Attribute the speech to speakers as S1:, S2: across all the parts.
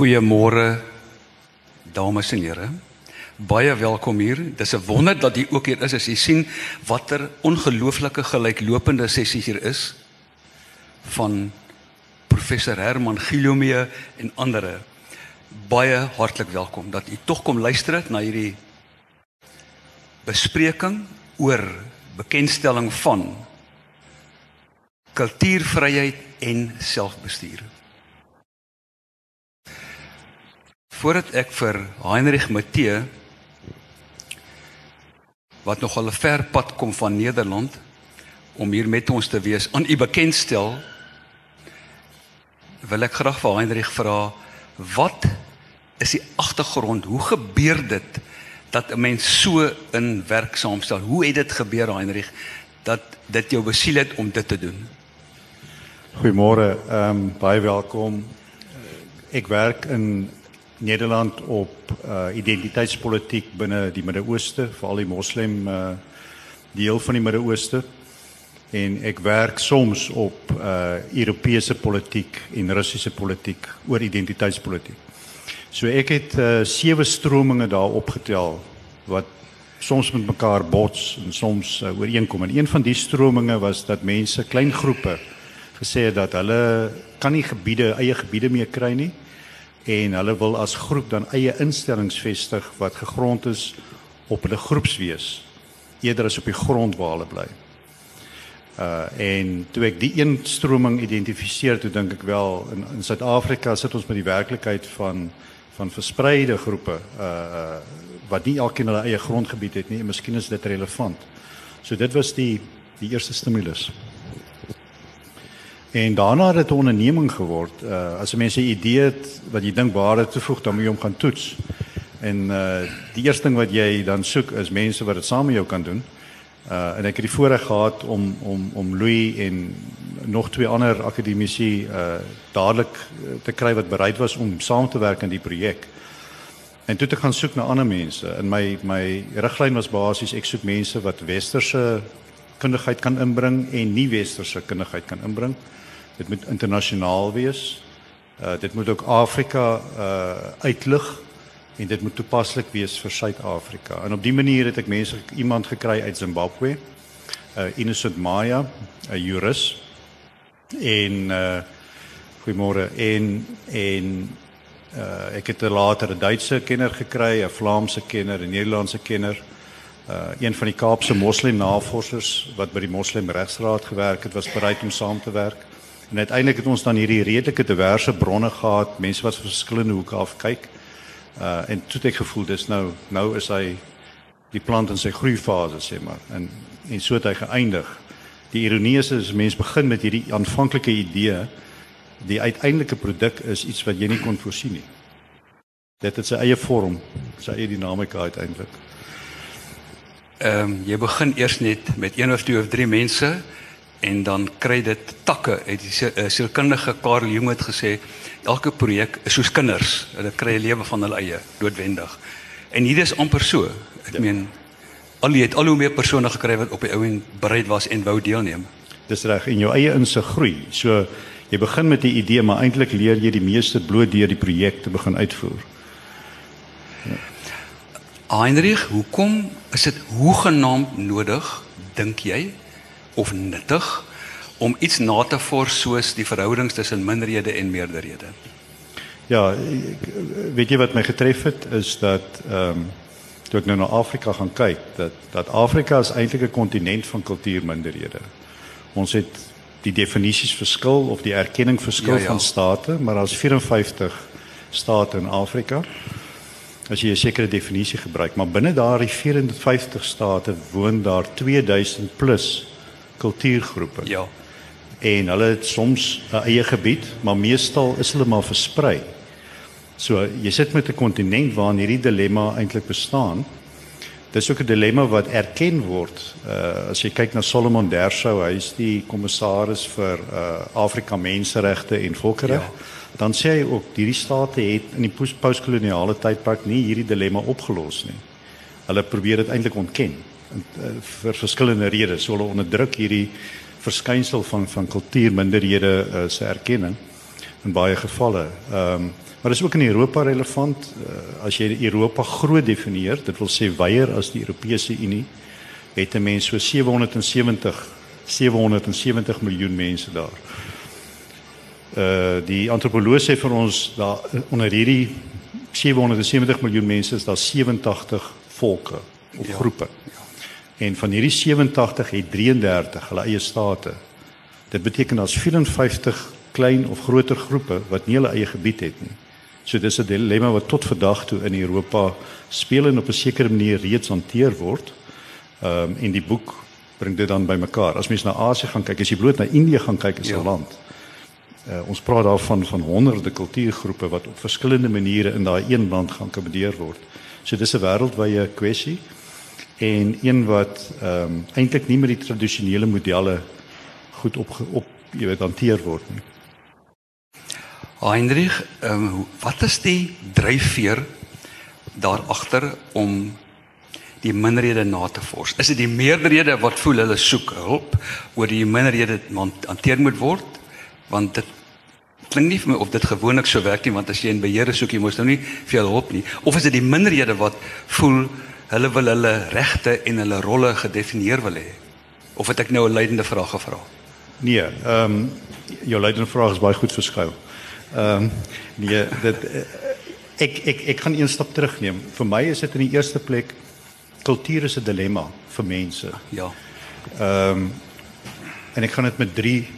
S1: Goeiemôre dames en here. Baie welkom hier. Dis 'n wonder dat jy ook hier is as jy sien watter ongelooflike gelyklopende sessies hier is van professor Herman Gilomee en ander. Baie hartlik welkom dat u tog kom luister het na hierdie bespreking oor bekendstelling van kultuurvryheid en selfbestuur. Voordat ek vir Heinrich Matthee wat nog al 'n ver pad kom van Nederland om hier met ons te wees aan u bekendstel wil ek graag vir Heinrich vra wat is die agtergrond hoe gebeur dit dat 'n mens so in werk saamstel? Hoe het dit gebeur Heinrich dat dit jou besiel het om dit te doen?
S2: Goeiemôre ehm um, baie welkom. Ek werk in Nederland op uh, identiteitspolitiek binne die Midde-Ooste, veral die moslim uh, deel van die Midde-Ooste. En ek werk soms op uh, Europese politiek en Russiese politiek oor identiteitspolitiek. So ek het uh, sewe strominge daar opgetel wat soms met mekaar bots en soms uh, ooreenkom. En een van die strominge was dat mense, klein groepe gesê het dat hulle kan nie gebiede, eie gebiede meer kry nie en hulle wil as groep dan eie instellings vestig wat gegrond is op hulle groepswees eerder as op die grond waar hulle bly. Uh en toe ek die een stroming identifiseer, toe dink ek wel in in Suid-Afrika sit ons met die werklikheid van van verspreide groepe uh uh wat nie elkeen hulle eie grondgebied het nie en miskien is dit relevant. So dit was die die eerste stimulus. En daarna het dit 'n onderneming geword. Uh as mense 'n idee het wat jy dink waarde toevoeg, dan moet jy hom gaan toets. En uh die eerste ding wat jy dan soek is mense wat dit saam met jou kan doen. Uh en ek het die voorreg gehad om om om Louis en nog twee ander akademici uh dadelik te kry wat bereid was om saam te werk aan die projek. En toe te gaan soek na ander mense. In my my riglyn was basies ek soek mense wat westerse kundigheid kan inbring en nie westerse kundigheid kan inbring. Dit moet internasionaal wees. Uh dit moet ook Afrika uh uitlig en dit moet toepaslik wees vir Suid-Afrika. En op dië manier het ek mense iemand gekry uit Zimbabwe. Uh Innocent Maya, 'n jurist. En uh goeiemôre en en uh ek het later 'n Duitse kenner gekry, 'n Vlaamse kenner, 'n Nederlandse kenner. Uh een van die Kaapse moslim navorsers wat by die Moslim Regsraad gewerk het, was bereid om saam te werk. En uiteindelik het ons dan hierdie redelike diverse bronne gehad, mense wat verskillende hoeke af kyk. Uh en toe het ek gevoel dis nou nou is hy die plant in sy groeifase sê maar en en so het hy geëindig. Die ironie is as mens begin met hierdie aanvanklike idee, die uiteindelike produk is iets wat jy nie kon voorsien nie. Dit het sy eie vorm, sy eie dinamika uiteindelik.
S1: Ehm um, jy begin eers net met een of twee of drie mense en dan kry dit takke. Het die uh, sielkundige Karl Jung het gesê elke projek is soos kinders. Hulle kry 'n lewe van hulle eie, doodwendig. En hier is amper so. Ek ja. meen al jy het al hoe meer persone gekry wat op die ou en bereid was en wou deelneem.
S2: Dis reg en jou eie insig groei. So jy begin met 'n idee, maar eintlik leer jy die meeste bloot deur die projek te begin uitvoer.
S1: Ja. Heinrich, hoekom is dit hoegenaamd nodig dink jy of nuttig om iets na te vors soos die verhoudings tussen minderhede en meerderhede?
S2: Ja, weet jy wat my getref het is dat ehm um, toe ek nou na Afrika gaan kyk, dat dat Afrika is eintlik 'n kontinent van kultuurminderhede. Ons het die definisies verskil of die erkenning verskil ja, ja. van state, maar daar's 54 state in Afrika. As jy 'n sekere definisie gebruik, maar binne daardie 450 state woon daar 2000 plus kultuurgroepe.
S1: Ja.
S2: En hulle het soms 'n eie gebied, maar meestal is hulle maar versprei. So jy sit met 'n kontinent waarin hierdie dilemma eintlik bestaan. Dis ook 'n dilemma wat erken word. Uh as jy kyk na Solomon Dershow, hy is die kommissaris vir uh Afrika menseregte en volkereg. Ja. Dan sê hy ook hierdie state het in die postkoloniale tydperk nie hierdie dilemma opgelos nie. Hulle probeer dit eintlik ontken. Eh, vir verskillende redes sou hulle onderdruk hierdie verskynsel van van kultuurminderhede uh, se erkenning in baie gevalle. Ehm um, Maar dis ook in Europa relevant. Uh, as jy Europa groot definieer, dit wil sê wyer as die Europese Unie, het 'n mens so 770 770 miljoen mense daar. Uh die antropoloog sê vir ons daar onder hierdie 770 miljoen mense is daar 87 volke of ja. groepe. En van hierdie 87 het 33 hulle eie state. Dit beteken daar's 54 klein of groter groepe wat nie hulle eie gebied het nie. So dis 'n dilemma wat tot vandag toe in Europa speel en op 'n sekere manier reeds hanteer word. Ehm um, en die boek bring dit dan bymekaar. As mens na Asië gaan kyk, as jy bloot na Indië gaan kyk as 'n ja. land. Uh, ons praat daarvan van honderde kultuurgroepe wat op verskillende maniere in daai een land gaan akkommodeer word. So dis 'n wêreldwye kwessie en een wat ehm um, eintlik nie met die tradisionele modelle goed op op jy weet hanteer word nie.
S1: Heinrich, ehm um, wat is die dryfveer daar agter om die minderhede na te vors? Is dit die meerderhede wat voel hulle soek hulp oor die minderhede hanteer moet word? Want dit klink nie vir my of dit gewoonlik so werk nie want as jy in beheer soek jy mos nou nie veel hulp nie. Of is dit die minderhede wat voel hulle wil hulle regte en hulle rolle gedefinieer wil hê? Of het ek nou 'n leidende vraag gevra?
S2: Nee, ehm um, jou leidende vraag is baie goed verskuil. Ehm um, nee, dit uh, ek ek ek gaan een stap terugneem. Vir my is dit in die eerste plek kultuur is 'n dilemma vir mense.
S1: Ja.
S2: Ehm um, en ek gaan dit met drie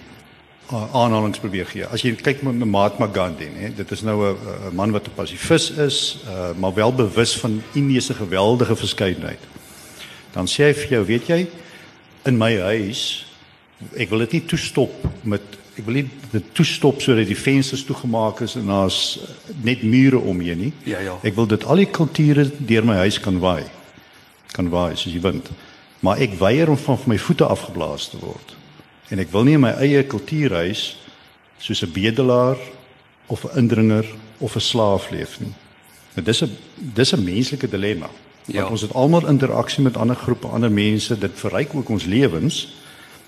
S2: aanhalings probeer gee. As jy kyk met Mahatma Gandhi, hè, dit is nou 'n man wat 'n pasifis is, uh, maar wel bewus van Indië se geweldige verskeidenheid. Dan sê hy vir jou, weet jy, in my huis ek wil dit nie toestop met ek wil nie dit toestop sodat die vensters toegemaak is en daar's net mure omheen nie.
S1: Ja ja.
S2: Ek wil dit al die kulture deur my huis kan waai. Kan waai soos die wind. Maar ek weier om van my voete afgeblaas te word. En ek wil nie in my eie kultuurhuis soos 'n bedelaar of 'n indringer of 'n slaaf leef nie. Dit is 'n dis 'n menslike dilemma. Ja. Want ons het almal interaksie met ander groepe, ander mense. Dit verryk ook ons lewens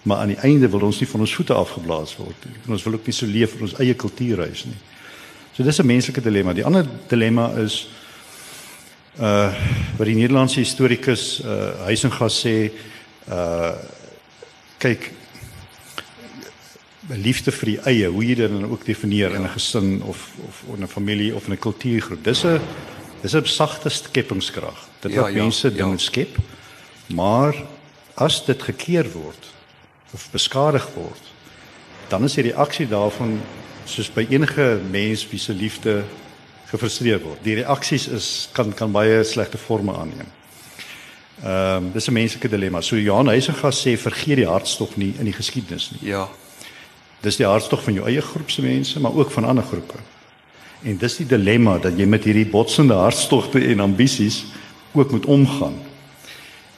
S2: maar aan die einde wil ons nie van ons voete afgeblaas word nie. Ons wil ook nie so leef vir ons eie kultuurhuis nie. So dis 'n menslike dilemma. Die ander dilemma is uh wat die Nederlandse historikus uh Heisingas sê uh kyk liefde vir die eie, hoe jy dit dan ook definieer ja. in 'n gesin of of in 'n familie of in 'n kultuurgroep. Dis 'n dis 'n sagte skepingskrag. Dit ja, wat ja, mense ja. dinge skep. Maar as dit gekeer word, of beskadig word, dan is die reaksie daarvan soos by enige mens wie se liefde gefrustreer word. Die reaksies is kan kan baie slegte forme aanneem. Ehm um, dis 'n menslike dilemma. So Johan Heisingas sê vergeet die hartstog nie in die geskiedenis nie.
S1: Ja.
S2: Dis die hartstog van jou eie groep se mense, maar ook van ander groepe. En dis die dilemma dat jy met hierdie botsende hartstogte en ambisies ook moet omgaan.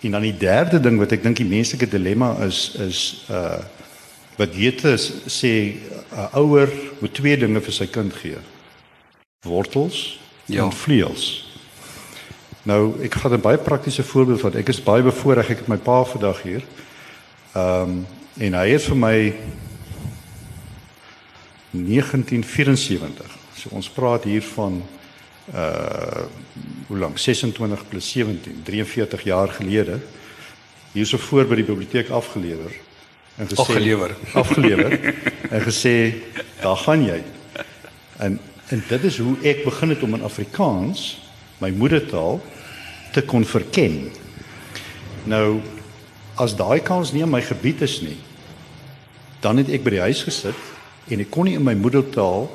S2: En dan die derde ding wat ek dink die menslike dilemma is is uh wat Goethe sê 'n ouer moet twee dinge vir sy kind gee. Wortels ja. en vleuels. Nou ek gaan 'n baie praktiese voorbeeld van ek is baie bevoorreg ek het my pa vandag hier. Ehm um, en hy het vir my 1974. So ons praat hier van uh hoe lank? 26 plus 17 43 jaar gelede. Hierso voor by die biblioteek afgelewer
S1: en gesê afgelewer.
S2: Afgelewer en gesê daar gaan jy. En en dit is hoe ek begin het om in Afrikaans my moedertaal te kon verken. Nou as daai kans nie in my gebied is nie dan het ek by die huis gesit en ek kon nie in my moedertaal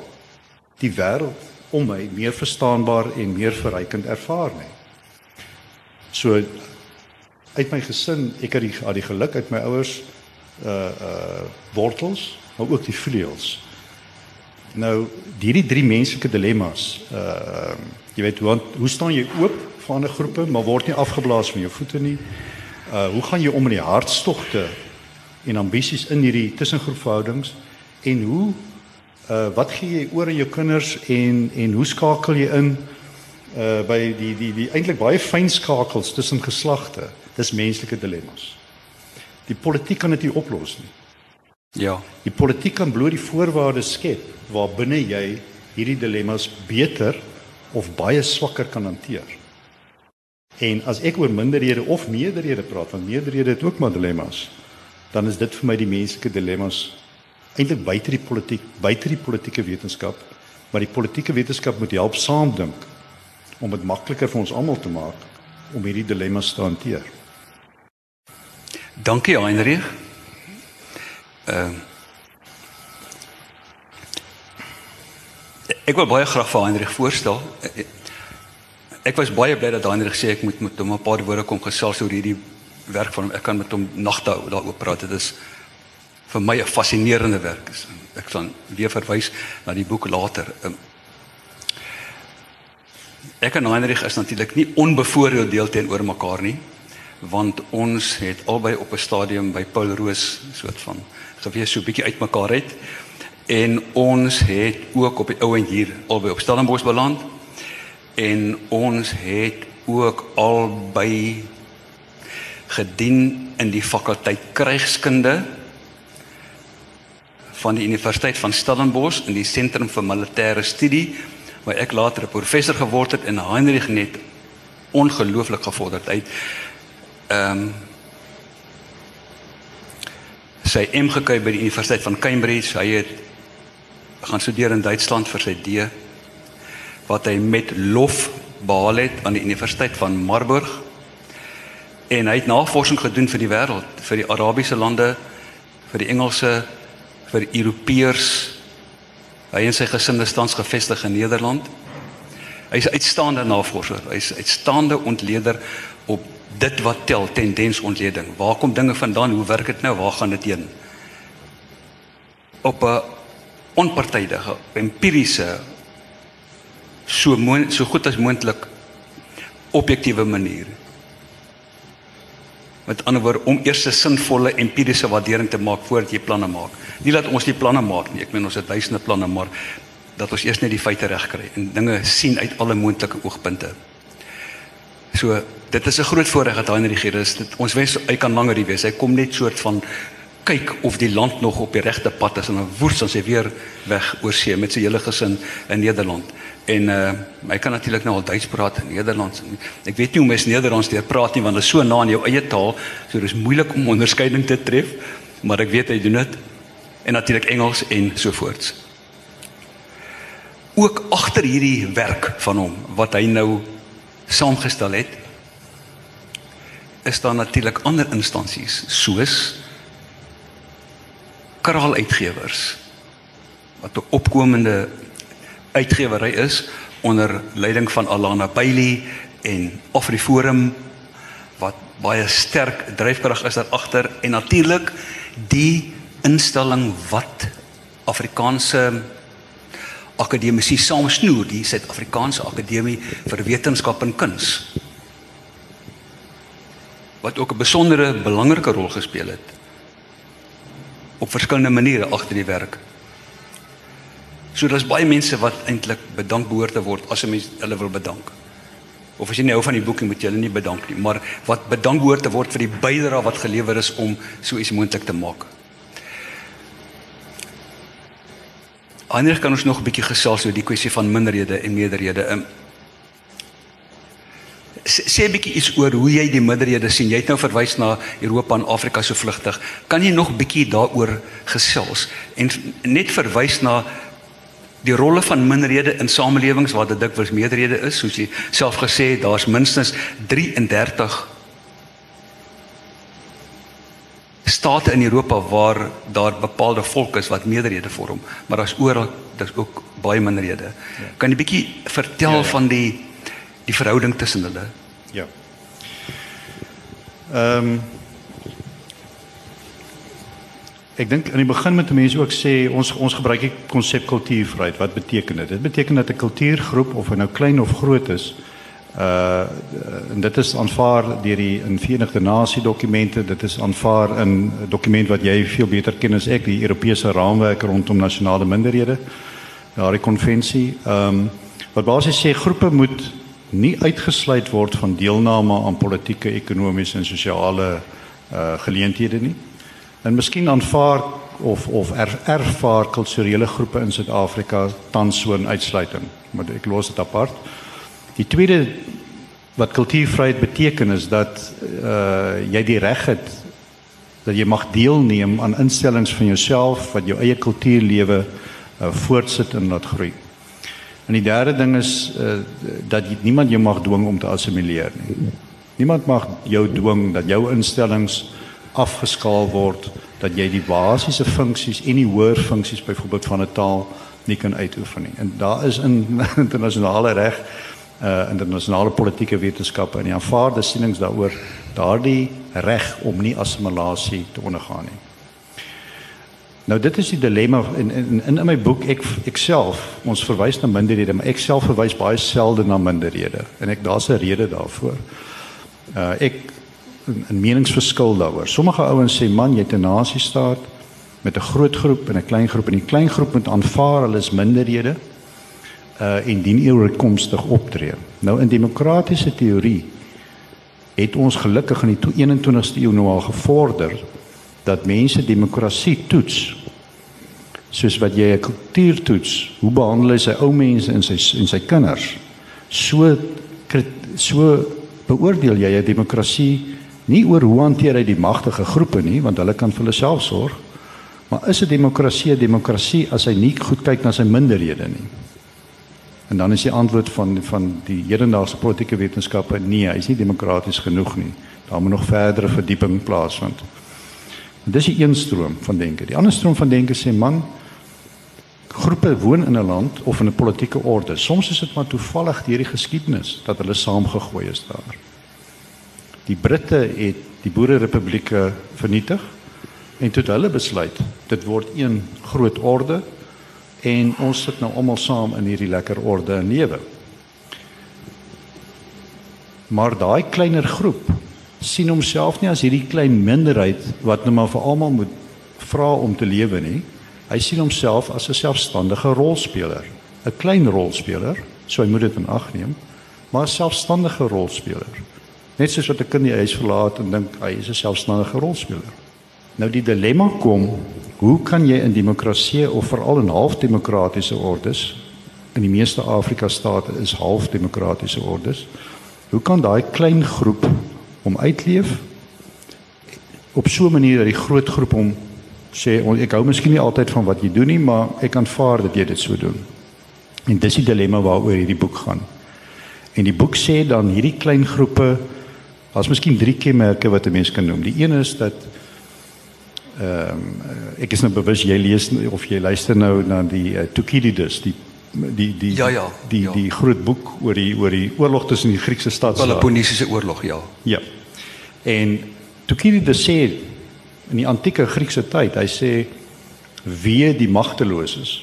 S2: die wêreld om my meer verstaanbaar en meer verrykend ervaar nie. So uit my gesin, ek het die, die geluk uit my ouers uh uh wortels, maar ook die vleuels. Nou, hierdie drie menslike dilemma's, uh jy weet hoe hoe staan jy oop vir ander groepe, maar word nie afgeblaas met jou voete nie. Uh hoe gaan jy om met die hartstogte en ambisies in hierdie tussengroepverhoudings en hoe uh wat gee jy oor aan jou kinders en en hoe skakel jy in uh by die die die eintlik baie fyn skakels tussen geslagte dis menslike dilemmas. Die politiek kan dit nie oplos nie.
S1: Ja.
S2: Die politiek kan bloot die voorwaardes skep waar binne jy hierdie dilemma's beter of baie swakker kan hanteer. En as ek oor minderhede of meerderhede praat, want meerderhede het ook maar dilemma's, dan is dit vir my die menslike dilemma's eintlik buite die politiek, buite die politieke wetenskap, maar die politieke wetenskap moet help saamdink om dit makliker vir ons almal te maak om hierdie dilemma's te hanteer.
S1: Dankie Heinrich. Ehm uh, Ek wil baie graag vir Heinrich voorstel. Ek was baie bly dat Heinrich sê ek moet met hom 'n paar woorde kom gesels oor hierdie werk van hom. Ek kan met hom nagte daaroor praat. Dit is vir my 'n fascinerende werk. Ek sal weer verwys na die boek later. Ehm, ek en Heinrich is natuurlik nie onbevooroordeel teenoor mekaar nie, want ons het albei op 'n stadium by Paul Roos soort van gewees so 'n bietjie uitmekaar uit en ons het ook op die ou en hier albei op Stellenbosch beland en ons het ook albei gedien in die fakulteit krygskunde van die Universiteit van Stellenbosch in die sentrum vir militêre studie waar ek later 'n professor geword het en Heinrich net ongelooflik gevorderd uit. Ehm um, sy M gekry by die Universiteit van Cambridge. Hy het gaan studeer in Duitsland vir sy D wat hy met lof behaal het aan die Universiteit van Marburg. En hy het navorsing gedoen vir die wêreld, vir die Arabiese lande, vir die Engelse vir Europeërs. Hy en sy gesin is tans gevestig in Nederland. Hy's uitstaande navorser. Hy's uitstaande ontleder op dit wat tel tendensontleding. Waar kom dinge vandaan? Hoe werk dit nou? Waar gaan dit heen? Op 'n onpartydige, empiriese so so goed as moontlik objektiewe manier. Met ander woorde om eers 'n sinvolle empiriese waardering te maak voordat jy planne maak. Nie dat ons nie planne maak nie. Ek meen ons het duisende planne, maar dat ons eers net die feite reg kry en dinge sien uit alle moontlike oogpunte. So, dit is 'n groot voordeel dat hy in die is. Dit, ons wens hy kan langer hier wees. Hy kom net soort van kyk of die land nog op die regte pad is en dan woes dan sy weer weg oor see met sy hele gesin in Nederland. En uh hy kan natuurlik nou al Duits praat en Nederlands. Ek weet nie hoe mens Nederlands deur praat nie want dit is so na in jou eie taal, so dis moeilik om onderskeiding te tref, maar ek weet hy doen dit. En natuurlik Engels en so voorts. Ook agter hierdie werk van hom wat hy nou saamgestel het, is daar natuurlik ander instansies soos Kraal Uitgewers wat 'n opkomende uitgewery is onder leiding van Alana Bailey en Afriforum wat baie sterk dryfkrag is daar agter. En natuurlik die instelling wat Afrikaanse akademici saamsnoer die Suid-Afrikaanse Akademie vir Wetenskap en Kuns wat ook 'n besondere belangrike rol gespeel het op verskillende maniere agter die werk So daar's baie mense wat eintlik bedank behoort te word as 'n mens hulle wil bedank. Of as jy nou van die boekie moet jy hulle nie bedank nie, maar wat bedank behoort te word vir die bydrae wat gelewer is om so iets moontlik te maak. Anders kan ons nog 'n bietjie gesels oor die kwessie van minderhede en meerderhede. Um, sê 'n bietjie iets oor hoe jy die minderhede sien. Jy het nou verwys na Europa en Afrika so vlugtig. Kan jy nog bietjie daaroor gesels en net verwys na die rolle van minderhede in samelewings waar dit dikwels meerderhede is, soos jy self gesê het, daar's minstens 33 state in Europa waar daar bepaalde volke is wat meerderhede vorm, maar daar's oral daar's ook baie minderhede. Ja. Kan jy bietjie vertel ja, ja. van die die verhouding tussen hulle?
S2: Ja. Ehm um, Ek dink aan die begin met mense ook sê ons ons gebruik die konsep kultuurvryheid. Wat beteken dit? Dit beteken dat 'n kultuurgroep of hy nou klein of groot is, uh en dit is aanvaar deur die in Verenigde Nasie dokumente, dit is aanvaar in 'n dokument wat jy veel beter ken as ek, die Europese raamwerk rondom nasionale minderhede, daardie konvensie. Ehm um, wat basies sê groepe moet nie uitgesluit word van deelname aan politieke, ekonomiese en sosiale uh geleenthede nie. En miskien aanvaar of of er, ervaar kulturele groepe in Suid-Afrika tans so 'n uitsluiting. Maar ek los dit apart. Die tweede wat kultuurvryheid beteken is dat uh jy die reg het dat jy mag deelneem aan instellings van jouself wat jou eie kultuurlewe uh, voortsit en laat groei. En die derde ding is uh, dat jy, niemand jou mag dwing om te assimileer nie. Niemand mag jou dwing dat jou instellings afgeskaal word dat jy die basiese funksies en die hoër funksies byvoorbeeld van 'n taal nie kan uitoefen nie. En daar is in internasionale reg uh internasionale politieke wetenskappe en die aanvaarde sienings daaroor daardie reg om nie assimilasie te ondergaan nie. Nou dit is die dilemma in in in, in my boek ek ek self ons verwys na minderhede maar ek self verwys baie selde na minderhede en ek daar's 'n rede daarvoor. Uh ek 'n meningsverskil daaroor. Sommige ouens sê man jy het 'n nasie staat met 'n groot groep en 'n klein groep en die klein groep moet aanvaar hulle is minderhede uh en dien oorkomstig optree. Nou in demokratiese teorie het ons gelukkig in die 21ste eeu nou al gevorder dat mense demokrasie toets. Soos wat jy 'n kultuur toets, hoe behandel hy sy ou mense en sy en sy kinders? So so beoordeel jy 'n demokrasie nie oor hoe hanteer hy die magtige groepe nie, want hulle kan vir hulle self sorg. Maar is 'n demokrasie 'n demokrasie as hy nie goed kyk na sy minderhede nie? En dan is die antwoord van van die hedendaagse politieke wetenskappe nee, hy is nie demokraties genoeg nie. Daar moet nog verdere verdieping plaasvind. En dis 'n een stroom van denke. Die ander stroom van denke sê man groepe woon in 'n land of in 'n politieke orde. Soms is dit maar toevallig deur die geskiedenis dat hulle saamgegooi is daar. Die Britte het die Boererepublieke vernietig en tot hulle besluit dit word een groot orde en ons sit nou almal saam in hierdie lekker orde en lewe. Maar daai kleiner groep sien homself nie as hierdie klein minderheid wat nou maar vir almal moet vra om te lewe nie. Hy sien homself as 'n selfstandige rolspeler, 'n klein rolspeler, so hy moet dit in ag neem, maar 'n selfstandige rolspeler. Net soos wat 'n kind die huis verlaat en dink hy is 'n selfstandige rolspeler. Nou die dilemma kom Hoe kan jy in demokrasie of veral in halfdemokratiese ordes in die meeste Afrika state is halfdemokratiese ordes. Hoe kan daai klein groep om uitleef op so 'n manier dat die groot groep hom sê ek hou miskien nie altyd van wat jy doen nie, maar ek aanvaar dat jy dit so doen. En dis die dilemma waaroor hierdie boek gaan. En die boek sê dan hierdie klein groepe as miskien drie kenmerke wat 'n mens kan noem. Die een is dat ehm um, ek is nou bewus jy lees of jy luister nou na die uh, Thukydides die die die
S1: ja, ja,
S2: die
S1: ja.
S2: die groot boek oor die oor die oorlog tussen die Griekse stadse
S1: Peloponnesiese oorlog ja.
S2: Ja. En Thukydides sê in die antieke Griekse tyd, hy sê wie die magteloses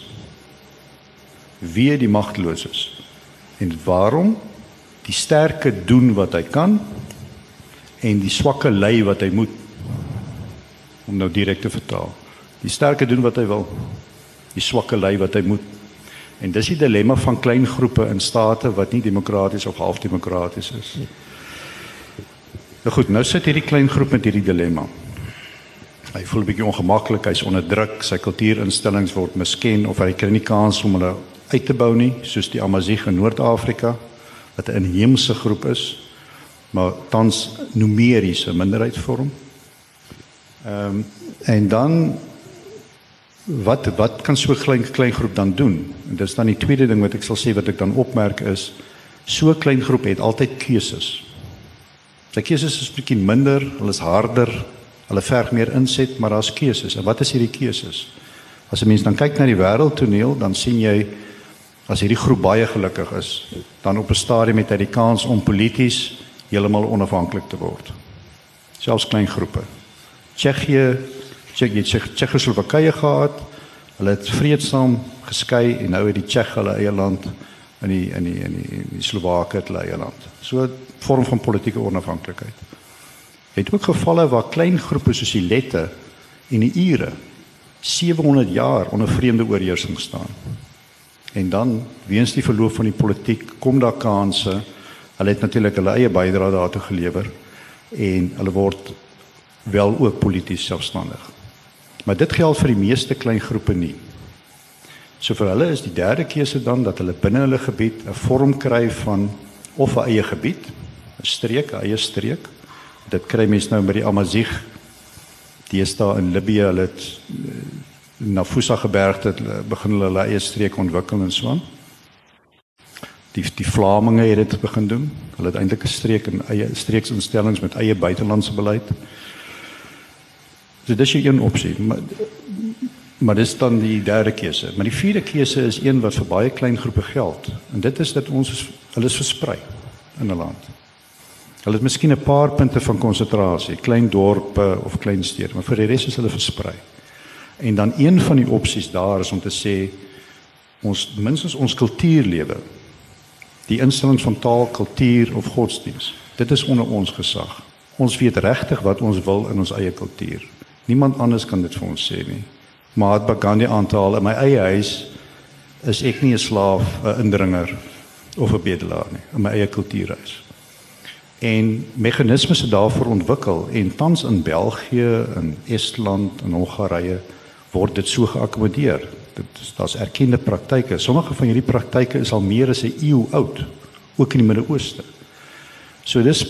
S2: wie die magteloses en waarom die sterke doen wat hy kan en die swakke lei wat hy moet om nou direk te vertaal. Die sterke doen wat hy wil. Die swakke lei wat hy moet. En dis die dilemma van klein groepe in state wat nie demokraties of halfdemokraties is. Nou goed, nou sit hierdie klein groep met hierdie dilemma. Hy voel 'n bietjie ongemaklik, hy's onder druk, sy kultuurinstellings word misken of hy kry nie kans om hulle uit te bou nie, soos die Amazigh in Noord-Afrika wat 'n inheemse groep is, maar tans numeriese minderheid vorm. Ehm um, en dan wat wat kan so 'n klein klein groep dan doen? En dis dan die tweede ding wat ek sal sê wat ek dan opmerk is so 'n klein groep het altyd keuses. Sy keuses is bietjie minder, hulle is harder, hulle verg meer inset, maar daar's keuses. En wat is hierdie keuses? As 'n mens dan kyk na die wêreldtoneel, dan sien jy as hierdie groep baie gelukkig is, dan op 'n stadium het hy die kans om polities heeltemal onafhanklik te word. Selfs klein groepe. Tsjechië, Tsjechië, Tsjechoslowakye gehad. Hulle het vreedsaam geskei en nou het die Tsjech hulle eie land in die in die in die, in die Slowake het hulle eie land. So 'n vorm van politieke onafhanklikheid. Het ook gevalle waar klein groepe soos die Lette en die Ure 700 jaar onder vreemde oorheersing staan. En dan weens die verloop van die politiek kom daar kansse. Hulle het natuurlik hulle eie bydrae daartoe gelewer en hulle word wel ook polities selfstandig. Maar dit geld vir die meeste klein groepe nie. So vir hulle is die derde keuse dan dat hulle binne hulle gebied 'n vorm kry van of 'n eie gebied, 'n streek, 'n eie streek. Dit kry mense nou met die Amazigh. Die is daar in Libië, hulle het eh, na Fusa gebergte begin hulle hulle eie streek ontwikkel en so aan. Die die Vlaminge het dit begin doen. Hulle het eintlik 'n streek en eie streeksinstellings met eie buitelandse beleid. So dis 'n een opsie, maar Maar dis dan die derde keuse. Maar die vierde keuse is een wat vir baie klein groepe geld. En dit is dat ons is, hulle is versprei in 'n land. Hulle het miskien 'n paar punte van konsentrasie, klein dorpe of klein stede, maar vir die res is hulle versprei. En dan een van die opsies daar is om te sê ons minstens ons kultuurlewe die instellings van taal, kultuur of godsdiens. Dit is onder ons gesag. Ons weet regtig wat ons wil in ons eie kultuur. Niemand anders kan dit vir ons sê nie. Mahatma Gandhi aanhaal in my eie huis is ek nie 'n slaaf, 'n indringer of 'n bedelaar nie in my eie kultuurhuis. En meganismes het daarvoor ontwikkel en tans in België en Estland en Hongarye word dit so geakkommodeer. Dit daar's erkende praktyke. Sommige van hierdie praktyke is al meer as 'n eeu oud, ook in die Midde-Ooste. So dis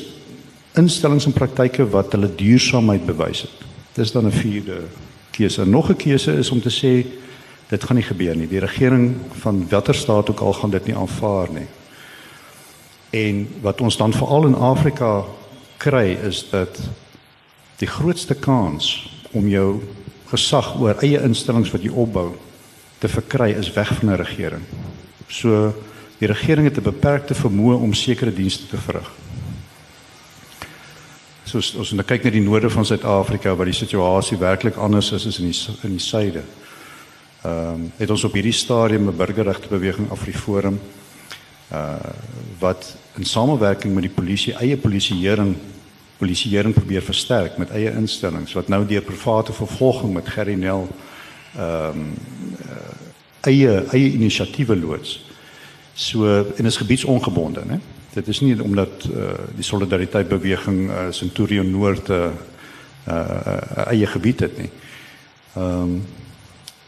S2: instellings en praktyke wat hulle duursaamheid bewys het. Dis dan 'n vierde keuse. Nog 'n keuse is om te sê dit gaan nie gebeur nie. Die regering van watter staat ook al gaan dit nie aanvaar nie. En wat ons dan veral in Afrika kry is dat die grootste kans om jou gesag oor eie instellings wat jy opbou te verkry is weg van 'n regering. So die regering het 'n beperkte vermoë om sekere dienste te verrig soos ons nou kyk na die noorde van Suid-Afrika waar die situasie werklik anders is as in die in die suide. Ehm um, het ons op hierdie stadium 'n burgerregte beweging Afriforum uh wat in samewerking met die polisie eie polisieering polisieering probeer versterk met eie instellings wat nou deur private vervolging met Gerry Nel ehm um, eie eie inisiatiewe loods. So en is gebiedsongebonde, né? Dit is nie omdat uh, die solidariteit beweging uh, Centurion Noord 'n uh, uh, eie gebied het nie. Ehm um,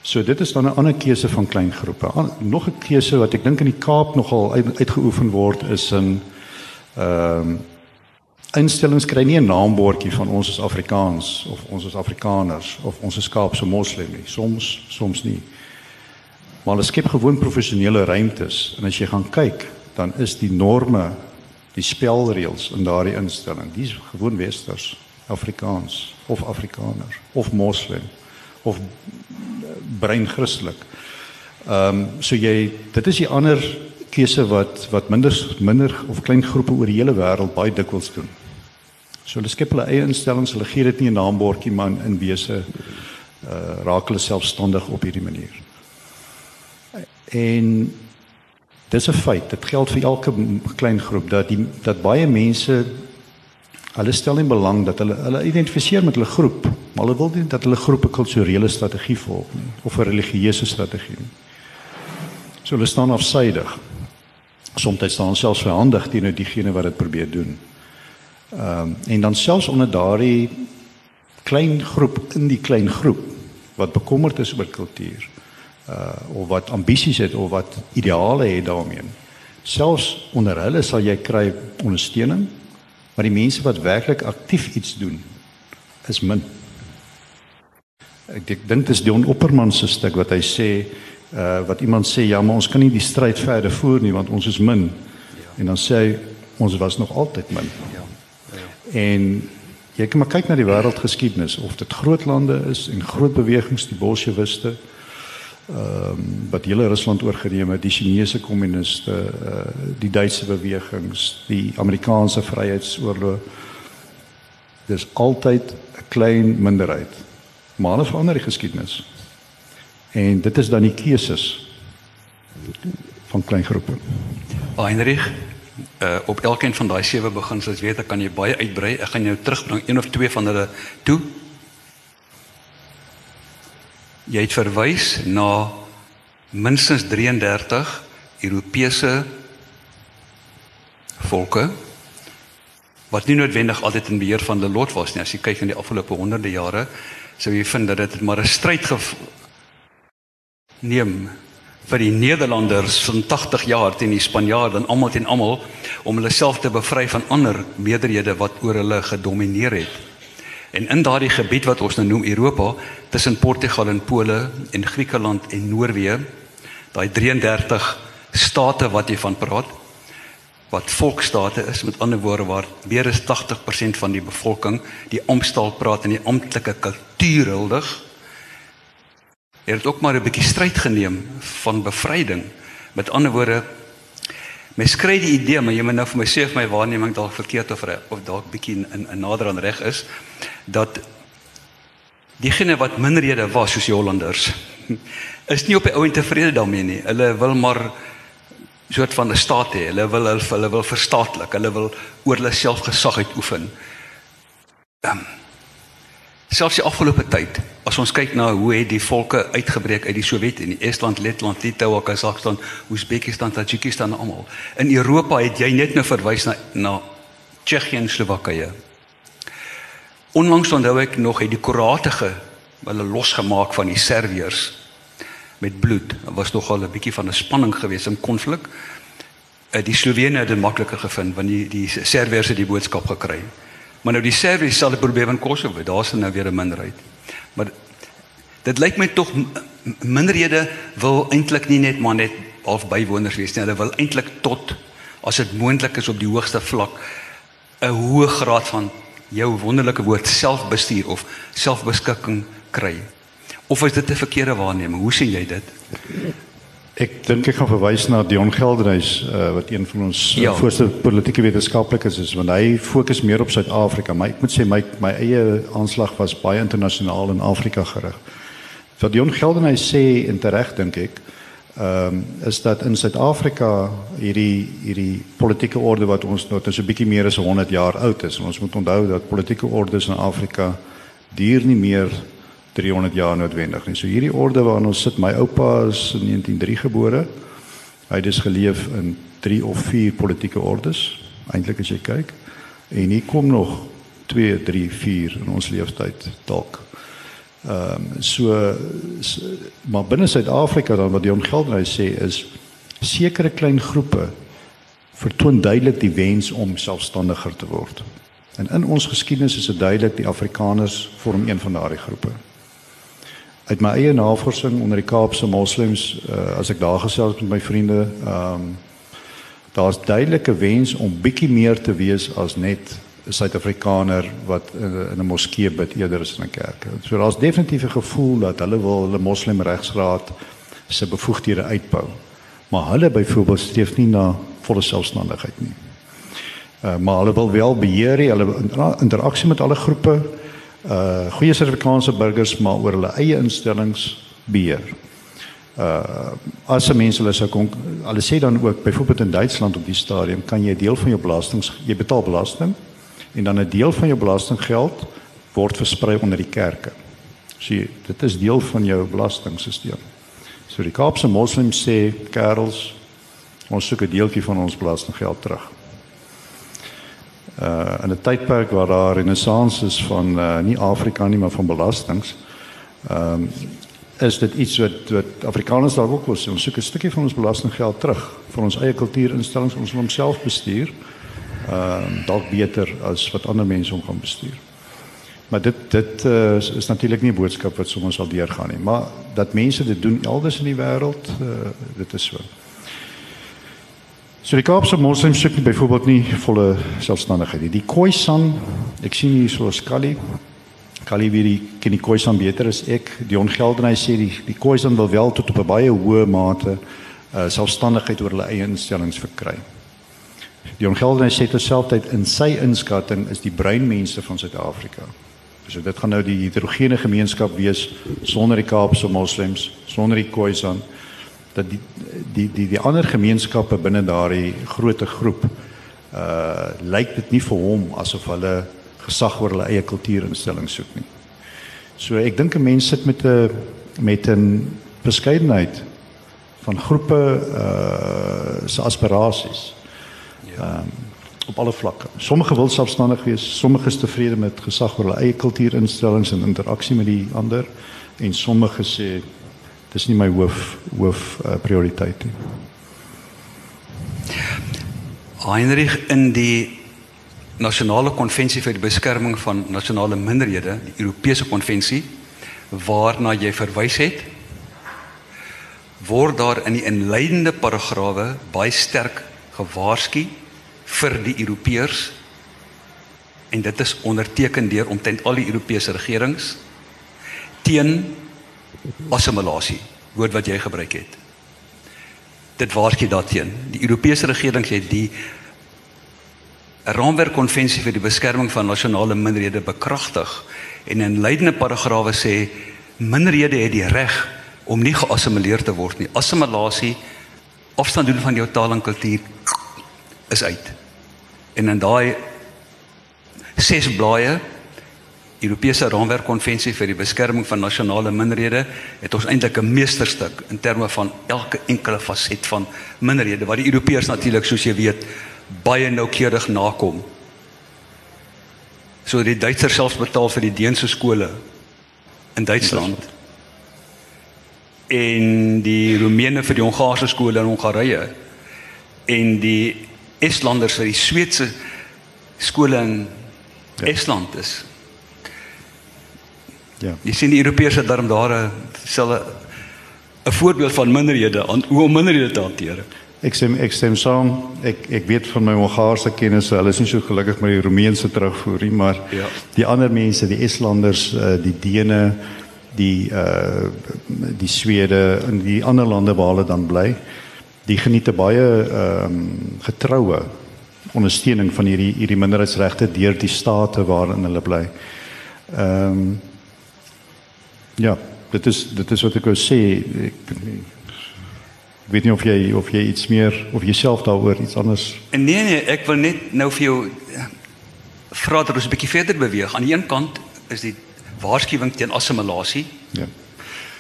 S2: so dit is dan 'n ander keuse van klein groepe. An, nog 'n keuse wat ek dink in die Kaap nogal uit, uitgeoefen word is in ehm um, instellings kry nie 'n naambordjie van ons is Afrikaans of ons is Afrikaners of ons is Kaapse moslim nie. Soms soms nie. Maar hulle skep gewoon professionele ruimtes en as jy gaan kyk dan is die norme, die spelreëls in daardie instelling, dis gewoon westers, Afrikaans of Afrikaner of moslim of brein Christelik. Ehm um, so jy dit is die ander keuse wat wat minder minder of klein groepe oor die hele wêreld baie dikwels doen. So hulle skep hulle eie instellings, hulle gee dit nie 'n naambordjie man in wese uh raak hulle selfstandig op hierdie manier. En Dis 'n feit. Dit geld vir elke klein groep dat die dat baie mense hulle stel nie belang dat hulle hulle identifiseer met hulle groep, maar hulle wil nie dat hulle groep 'n kulturele strategie volg nie of 'n religieuse strategie nie. So hulle staan afsydig. Soms staan hulle selfs verhandig teenoor diegene wat dit probeer doen. Ehm um, en dan selfs onder daardie klein groep in die klein groep wat bekommerd is oor kultuur uh of wat ambisies het of wat ideale het daarmee. Selfs onder hulle sal jy kry ondersteuning, maar die mense wat werklik aktief iets doen is min. Ek dink dit is Dion Opperman se stuk wat hy sê uh wat iemand sê ja, maar ons kan nie die stryd verder voer nie want ons is min. Ja. En dan sê hy ons was nog altyd min. Ja. ja. En jy kan maar kyk na die wêreldgeskiedenis of dit groot lande is en groot bewegings die bolsjewiste ehm um, wat hele Rusland oorgeneem het, die Chinese kommuniste, uh, die Duitse bewegings, die Amerikaanse vryheidsoorlog. Dis altyd 'n klein minderheid. Maar hulle verander die geskiedenis. En dit is dan die keuses van klein groepe.
S1: Heinrich, uh, op elkeen van daai sewe beginsels weet ek kan jy baie uitbrei. Ek gaan jou terugbring een of twee van hulle toe jy het verwys na minstens 33 Europese volke wat nie noodwendig altyd in beheer van die lot was nie. As jy kyk in die afgelope honderde jare, sou jy vind dat dit maar 'n stryd neem vir die Nederlanders van 80 jaar teen die Spanjaarde en almal teen almal om hulle self te bevry van ander meerderhede wat oor hulle gedomeineer het. En in daardie gebied wat ons nou noem Europa, tussen Portugal en Pole en Griekeland en Noorwe, daai 33 state wat jy van praat, wat volksstate is met ander woorde waar meer as 80% van die bevolking die amptaal praat en die amptelike kultuur huldig het ook maar 'n bietjie stryd geneem van bevryding met ander woorde mens kry die idee maar jy moet nou vir my sê of my waarneming dalk verkeerd of reg of dalk bietjie in, in nader aan reg is dat diegene wat minderhede was soos die Hollanders is nie op die ou en tevrede daarmee nie hulle wil maar soort van 'n staat hê. Hulle wil hulle, hulle wil verstaatlik. Hulle wil oor hulle self gesag uitoefen. Um, selfs die afgelope tyd, as ons kyk na hoe het die volke uitgebreek uit die Sowjetunie, Estland, Letland, Litouwe, Kazakhstan, Oezbekistan, Tajikistan almal. In Europa het jy net nou verwys na na Tsjechië en Slowakye. Onlangs onthou ek nog het die Kroate hulle losgemaak van die Serviërs met bloed. Daar was nogal 'n bietjie van 'n spanning geweest in konflik. Uh, die Slovene het dit makliker gevind want die die Serbiërs het die boodskap gekry. Maar nou die Serbiërs sal 'n probleem in Kosovo. Daar's nou weer 'n minderheid. Maar dit lyk my tog minderhede wil eintlik nie net maar net half bywoners wees nie. Hulle wil eintlik tot as dit moontlik is op die hoogste vlak 'n hoë graad van jou wonderlike woord selfbestuur of selfbeskikking kry. Of is dit 'n verkeerde waarneming? Hoe sien jy dit?
S2: Ek dink ek gaan verwys na Dion Geldenhuys uh, wat een van ons ja. voorste politieke wetenskaplikes is want hy fokus meer op Suid-Afrika, maar ek moet sê my my eie aanslag was baie internasionaal in Afrika gerig. Wat Dion Geldenhuys sê en tereg dink ek, ehm um, is dat in Suid-Afrika hierdie hierdie politieke orde wat ons nou so 'n bietjie meer as 100 jaar oud is. En ons moet onthou dat politieke ordes in Afrika duur nie meer 300 jaar noodwendig nie. So hierdie orde waarin ons sit, my oupa is in 1903 gebore. Hy het dus geleef in 3 of 4 politieke ordes, eintlik as jy kyk. En hier kom nog 2, 3, 4 in ons lewenstyd dalk. Ehm um, so, so maar binne Suid-Afrika dan wat die ongeldenheid sê is sekere klein groepe vertoon duidelik die wens om selfstandiger te word. En in ons geskiedenis is dit duidelik die Afrikaners vorm een van daardie groepe uit my eie navorsing onder die Kaapse moslems uh, as ek daar gesels met my vriende ehm um, daar's duidelike wens om bietjie meer te wees as net 'n Suid-Afrikaner wat in, 'n moskee bid eerder as in 'n kerk. So daar's definitief 'n gevoel dat hulle wil hulle moslim regsraad se bevoegdhede uitbou. Maar hulle byvoorbeeld streef nie na volle selfstandigheid nie. Uh, maar hulle wil wel beheer hê, hulle interaksie met alle groepe uh goeie Suid-Afrikaanse burgers maar oor hulle eie instellings beheer. Uh as se mense hulle sou kon hulle sê dan ook byvoorbeeld in Duitsland op die stadium kan jy 'n deel van jou belastings jy betaal belasting en dan 'n deel van jou belastinggeld word versprei onder die kerke. So dit is deel van jou belastingstelsel. So die Kaapse moslems sê kerels ons soek 'n deeltjie van ons belastinggeld terug uh in 'n tydperk waar daar renessans is van uh nie Afrika nie maar van belastings. Ehm um, is dit iets wat wat Afrikaners dalk ook wil sê ons soek 'n stukkie van ons belastinggeld terug vir ons eie kultuurinstellings ons wil homself bestuur. Ehm um, dalk beter as wat ander mense hom gaan bestuur. Maar dit dit uh, is, is natuurlik nie 'n boodskap wat sommer sal deurgaan nie, maar dat mense dit doen elders in die wêreld, uh, dit is so. So die Kaapse moslems soek nie byvoorbeeld nie volle selfstandigheid nie. Die Khoisan, ek sien hier so 'n skallie. Kali wie die ken die Khoisan beter as ek. Die ongeldenheid sê die die Khoisan wil wel tot op 'n baie hoë mate uh, selfstandigheid oor hulle eie instellings verkry. Die ongeldenheid sê terselfdertyd in sy inskatting is die breinmense van Suid-Afrika. So dit gaan nou die heterogene gemeenskap wees sonder die Kaapse moslems, sonder die Khoisan dat die die die die ander gemeenskappe binne daardie groot groep uh lyk dit nie vir hom asof hulle gesag oor hulle eie kultuurinstelling soek nie. So ek dink 'n mens sit met 'n met 'n beskeidenheid van groepe uh se aspirasies. Ja. Um, op alle vlakke. Sommige wil selfstandig wees, sommige is tevrede met gesag oor hulle eie kultuurinstellings en interaksie met die ander en sommige sê dis nie my hoof hoof uh, prioriteit nie.
S1: Heinrich in die nasionale konvensie vir die beskerming van nasionale minderhede, die Europese konvensie waarna jy verwys het, word daar in die inleidende paragrawe baie sterk gewaarsku vir die Europeërs en dit is onderteken deur omtrent al die Europese regerings teen assimilasie, woord wat jy gebruik het. Dit waarsku daarteen. Die Europese regerings het die 'n raamwerkkonvensie vir die beskerming van nasionale minderhede bekragtig en in leidende paragrawe sê minderhede het die reg om nie geassimileer te word nie. Assimilasie afstand doen van jou taal en kultuur is uit. En in daai ses blaaie Europese raamwerkkonvensie vir die beskerming van nasionale minderhede het ons eintlik 'n meesterstuk in terme van elke enkele faset van minderhede wat die Europeërs natuurlik soos jy weet baie noukeurig nakom. So die Duitsers self betaal vir die Deense skole in Duitsland. En die Roemene vir die Hongaarse skole in Hongarye. En die Estlanders vir die Sweedse skole in ja. Estland is. Ja. Jy sien die Europese darm daar 'n selfe 'n voorbeeld van minderhede aan hoe om minderhede te hanteer.
S2: Ek sê ek stem saam. Ek ek weet van my Hongaarse kennisse, hulle is nie so gelukkig met die Romeinse terugvoer nie, maar ja. die ander mense, die Estlanders, uh, die Dene, die uh die Swede en die ander lande waar hulle dan bly, die geniet baie ehm um, getroue ondersteuning van hierdie hierdie minderheidsregte deur die state waarin hulle bly. Ehm um, ja, dit is dit is wat ek wou sê. Ek Ek weet nie of jy of jy iets meer of jouself daaroor iets anders.
S1: Nee nee, ek wil net nou vir jou eh, vra dat ons 'n bietjie verder beweeg. Aan die een kant is die waarskuwing teen assimilasie. Ja.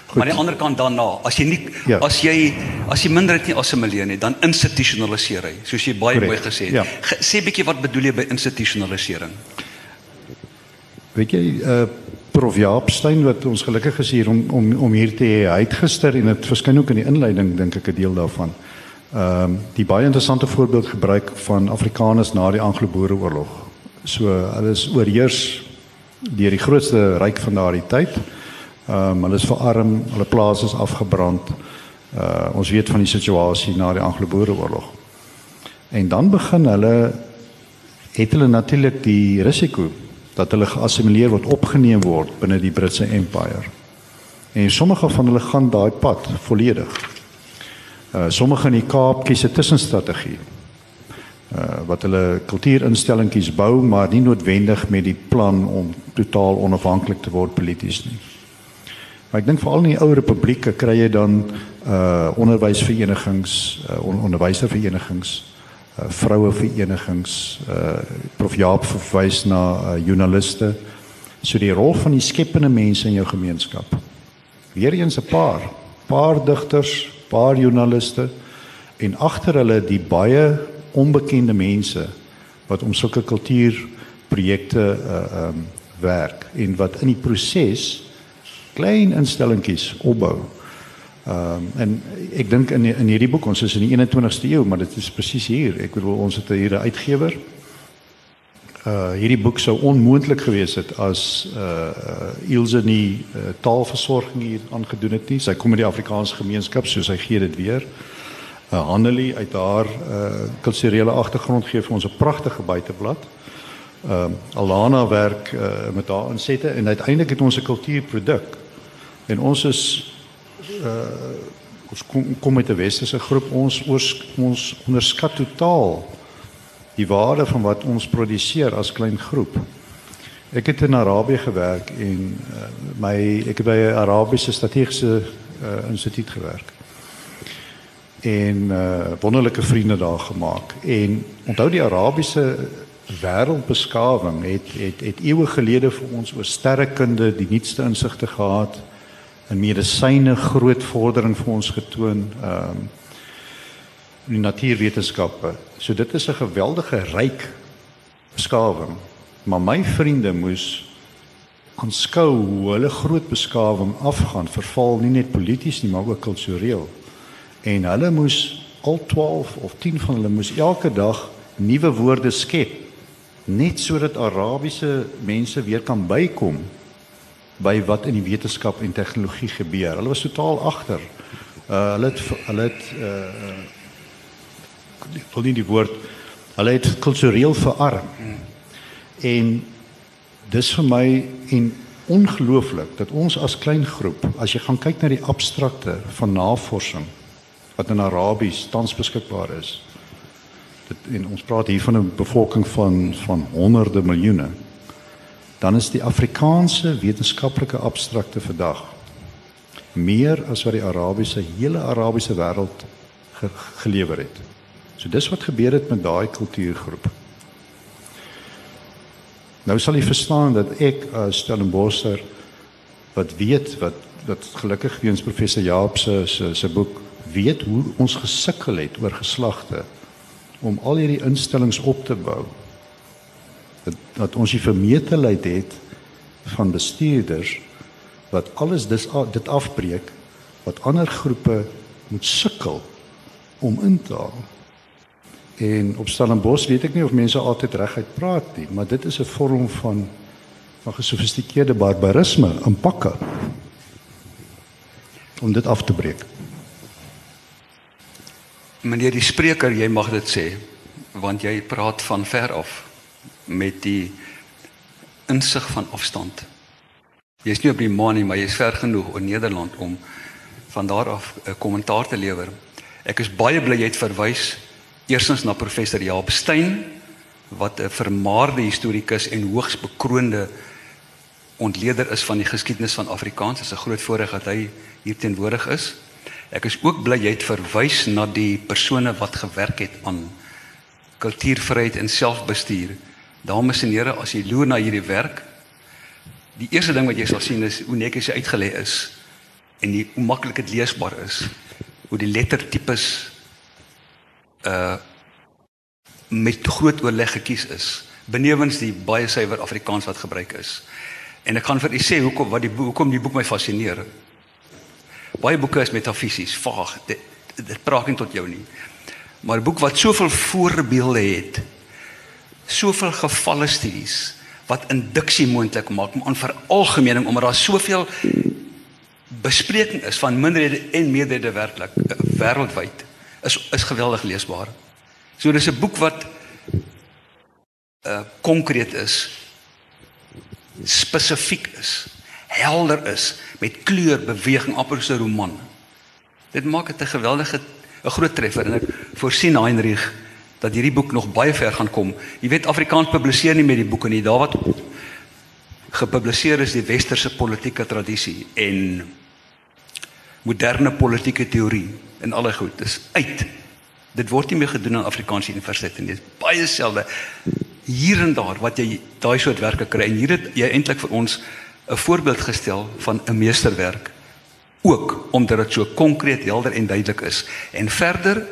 S1: Goed. Maar aan die ander kant daarna, as jy nie ja. as jy as jy minderheid nie assimileer nie, dan institusionaliseer hy, soos jy baie mooi gesê het. Ja. Sê bietjie wat bedoel jy by institusionalisering?
S2: Weet jy, uh Prof Jaap Steyn wat ons gelukkig is hier om om om hier te hê. Hy het gister en dit verskyn ook in die inleiding dink ek 'n deel daarvan. Ehm um, die baie interessante voorbeeld gebruik van Afrikaners na die Anglo-Boereoorlog. So hulle is oorheers deur die grootste ryk van daardie tyd. Ehm um, hulle is verarm, hulle plase is afgebrand. Uh ons weet van die situasie na die Anglo-Boereoorlog. En dan begin hulle het hulle natuurlik die risiko dat hulle geassimileer word, opgeneem word binne die Britse Empire. En sommige van hulle gaan daai pad volledig. Uh sommige in die Kaap kies 'n tussenstrategie. Uh wat hulle kultuurinstellingkies bou, maar nie noodwendig met die plan om totaal onafhanklik te word polities nie. Maar ek dink veral in die ou republieke kry jy dan uh onderwysverenigings, uh, on onderwyserverenigings uh, vroue verenigings uh prof. Jaap verwys na uh, joernaliste. So die rol van die skepende mense in jou gemeenskap. Weer eens 'n paar paar digters paar joernaliste en agter hulle die baie onbekende mense wat om sulke kultuurprojekte uh um werk en wat in die proses klein instellingkies opbou Ehm um, en ek dink in in hierdie boek ons is in die 21ste eeu, maar dit is presies hier. Ek bedoel ons het hier 'n uitgewer. Uh hierdie boek sou onmoontlik gewees het as uh, Ilse nie uh, taalversorging hier aangedoen het nie. Sy kom uit die Afrikaanse gemeenskap, so sy gee dit weer. Uh Hanelie uit haar uh kulturele agtergrond gee vir ons 'n pragtige buiteblad. Ehm uh, Alana werk uh, met haar insette en uiteindelik het ons 'n kultuurproduk. En ons is uh ons kom kom met 'n westerse groep ons oors, ons onderskat totaal die waarde van wat ons produseer as klein groep. Ek het in Arabië gewerk en uh, my ek het by 'n Arabiese strategiese uh, instituut gewerk. En uh wonderlike vriende daar gemaak. En onthou die Arabiese wêreldbeskawing het het het eeue gelede vir ons oor sterrekunde die nuutste insigte gehad in medisyne groot vordering vir ons getoon ehm um, in natuurwetenskappe. So dit is 'n geweldige ryk beskawing. Maar my vriende moes aanskou hoe hulle groot beskawing afgaan, verval nie net polities nie, maar ook kultureel. En hulle moes al 12 of 10 van hulle moes elke dag nuwe woorde skep net sodat Arabiese mense weer kan bykom by wat in die wetenskap en tegnologie gebeur. Hulle was totaal agter. Uh hulle het hulle het uh wil nie die woord hulle het kultureel verarm. En dis vir my en ongelooflik dat ons as klein groep, as jy gaan kyk na die abstrakte van navorsing wat in Arabies tans beskikbaar is. Dit en ons praat hier van 'n bevolking van van honderde miljoene. Dan is die Afrikaanse wetenskaplike abstrakte vandag meer as wat die Arabiese hele Arabiese wêreld ge, gelewer het. So dis wat gebeur het met daai kultuurgroep. Nou sal jy verstaan dat ek as Stellenbosser wat weet wat wat gelukkig weens professor Jaap se se se boek weet hoe ons gesukkel het oor geslagte om al hierdie instellings op te bou. Dat, ons die vermetelheid het van bestuurders wat alles dis dit afbreek wat ander groepe moet sukkel om in te haal. En op Stellenbosch weet ek nie of mense altyd reguit praat nie, maar dit is 'n vorm van van gesofistikeerde barbarisme in pakke om dit af te breek.
S1: Meneer die spreker, jy mag dit sê want jy praat van ver af met die insig van afstand. Jy's nie op die maan nie, maar jy's ver genoeg in Nederland om van daar af 'n kommentaar te lewer. Ek is baie bly jy het verwys Eerstens na professor Jaap Steyn wat 'n vermaarde historikus en hoogs bekroonde ontleder is van die geskiedenis van Afrikaans. Dit is 'n groot voorreg dat hy hier teenwoordig is. Ek is ook bly jy het verwys na die persone wat gewerk het aan kultuurvryheid en selfbestuur. Dames en here, as jy loer na hierdie werk, die eerste ding wat jy sal sien is hoe netjies hy uitgelê is en hoe maklik dit leesbaar is. Hoe die lettertipes uh met groot oorleg gekies is benewens die baie suiwer Afrikaans wat gebruik is. En ek gaan vir u sê hoekom wat die hoekom die boek my fascineer. Baie boeke is metafisies, vaag. Dit, dit praat nie tot jou nie. Maar 'n boek wat soveel voorbeelde het, soveel gevalle studies wat induksie moontlik maak om aan veralgemening omdat daar soveel bespreking is van minderhede en meerderhede werklik uh, wêreldwyd is is geweldig leesbaar. So dis 'n boek wat uh konkreet is, spesifiek is, helder is met kleur, beweging, amper so 'n roman. Dit maak dit 'n geweldige 'n groot treffer en ek voorsien Heinrich dat hierdie boek nog baie ver gaan kom. Jy weet Afrikaans publiseer nie met die boeke nie. Daar wat gepubliseer is die westerse politieke tradisie en moderne politieke teorie en alle goed. Dis uit. Dit word nie meer gedoen aan Afrikaanse universiteite nie. Dit is baie selde hier en daar wat jy daai soort werke kry en hier het jy eintlik vir ons 'n voorbeeld gestel van 'n meesterwerk ook omdat dit so konkreet, helder en duidelik is. En verder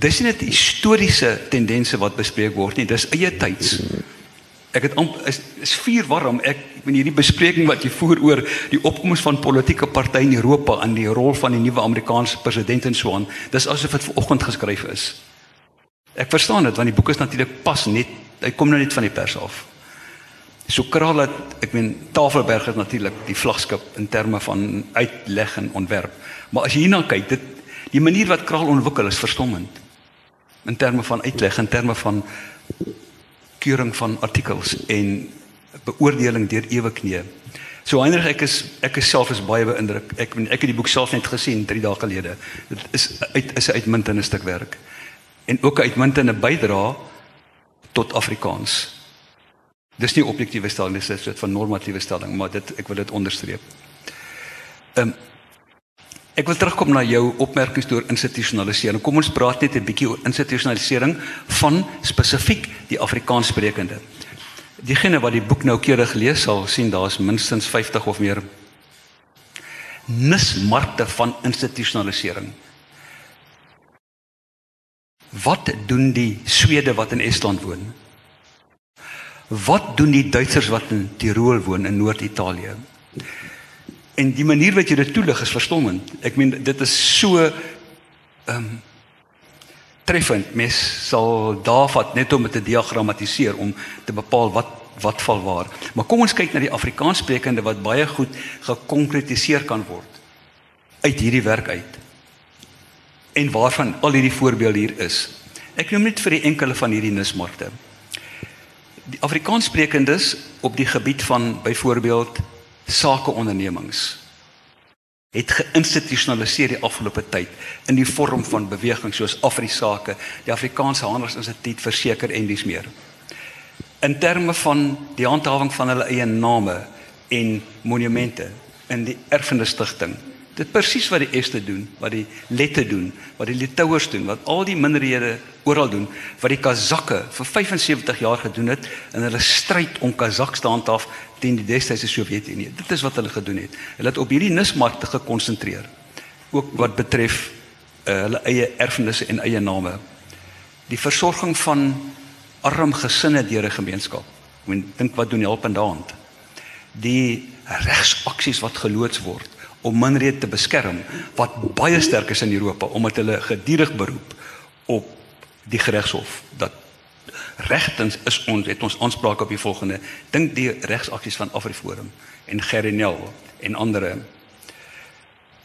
S1: dis nie net historiese tendense wat bespreek word nie, dis eie tyds. Ek het amp, is is vuur warm. Ek in hierdie bespreking wat jy voer oor die opkoms van politieke partye in Europa en die rol van die nuwe Amerikaanse president en so aan dis asof dit vanoggend geskryf is. Ek verstaan dit want die boek is natuurlik pas net hy kom nou net van die pers af. So kraal het ek meen Tafelberg is natuurlik die vlaggenskap in terme van uitleg en ontwerp. Maar as jy hierna kyk dit die manier wat kraal ontwikkel is verstommend in terme van uitleg in terme van keuring van artikels en beoordeling deur ewe knie. So Heinrich ek is ek is self is baie beïndruk. Ek ek het die boek self net gesien 3 dae gelede. Dit is uit is 'n uitmuntende stuk werk. En ook 'n uitmuntende bydra tot Afrikaans. Dis nie objektiewe stelling, dis 'n soort van normatiewe stelling, maar dit ek wil dit onderstreep. Ehm um, Ek wil terugkom na jou opmerkings oor institusionalisering. Kom ons praat net 'n bietjie oor institusionalisering van spesifiek die Afrikaanssprekende. Diegene wat die boek noukeurig lees sal sien daar's minstens 50 of meer nismarkte van institusionalisering. Wat doen die Swede wat in Estland woon? Wat doen die Duitsers wat in Tirol woon in Noord-Italië? En die manier wat jy dit toelig is verstommend. Ek meen dit is so ehm um, treffend. Mens sal daarvat net om te diagrammatiseer om te bepaal wat wat val waar. Maar kom ons kyk na die Afrikaanssprekende wat baie goed gekonkretiseer kan word uit hierdie werk uit. En waarvan al hierdie voorbeelde hier is. Ek noem net vir die enkele van hierdie nismarkte. Die Afrikaanssprekendes op die gebied van byvoorbeeld sakeondernemings het geïnstitusionaliseer die afgelope tyd in die vorm van bewegings soos Afrisake, die Afrikaanse Handelsinstituut verseker en dis meer. In terme van die handhawing van hulle eie name en monumente in die erfenisstigting Dit presies wat die Este doen, wat die Lette doen, wat die Litouers doen, wat al die minderhede oral doen, wat die Kazakke vir 75 jaar gedoen het in hulle stryd om Kazakstan af teen die destydse Sowjetunie. Dit is wat hulle gedoen het. Hulle het op hierdie nismarkte gekonsentreer. Ook wat betref uh, hulle eie erfenisse en eie name. Die versorging van arm gesinne deur 'n gemeenskap. Ek meen dink wat doen help in daand. Die regsaksies wat geloods word om minderhede te beskerm wat baie sterk is in Europa omdat hulle gedurig beroep op die geregshof dat regtens is ons het ons aanspraak op die volgende. Dink die regsaksies van Afriforum en Gerinel en ander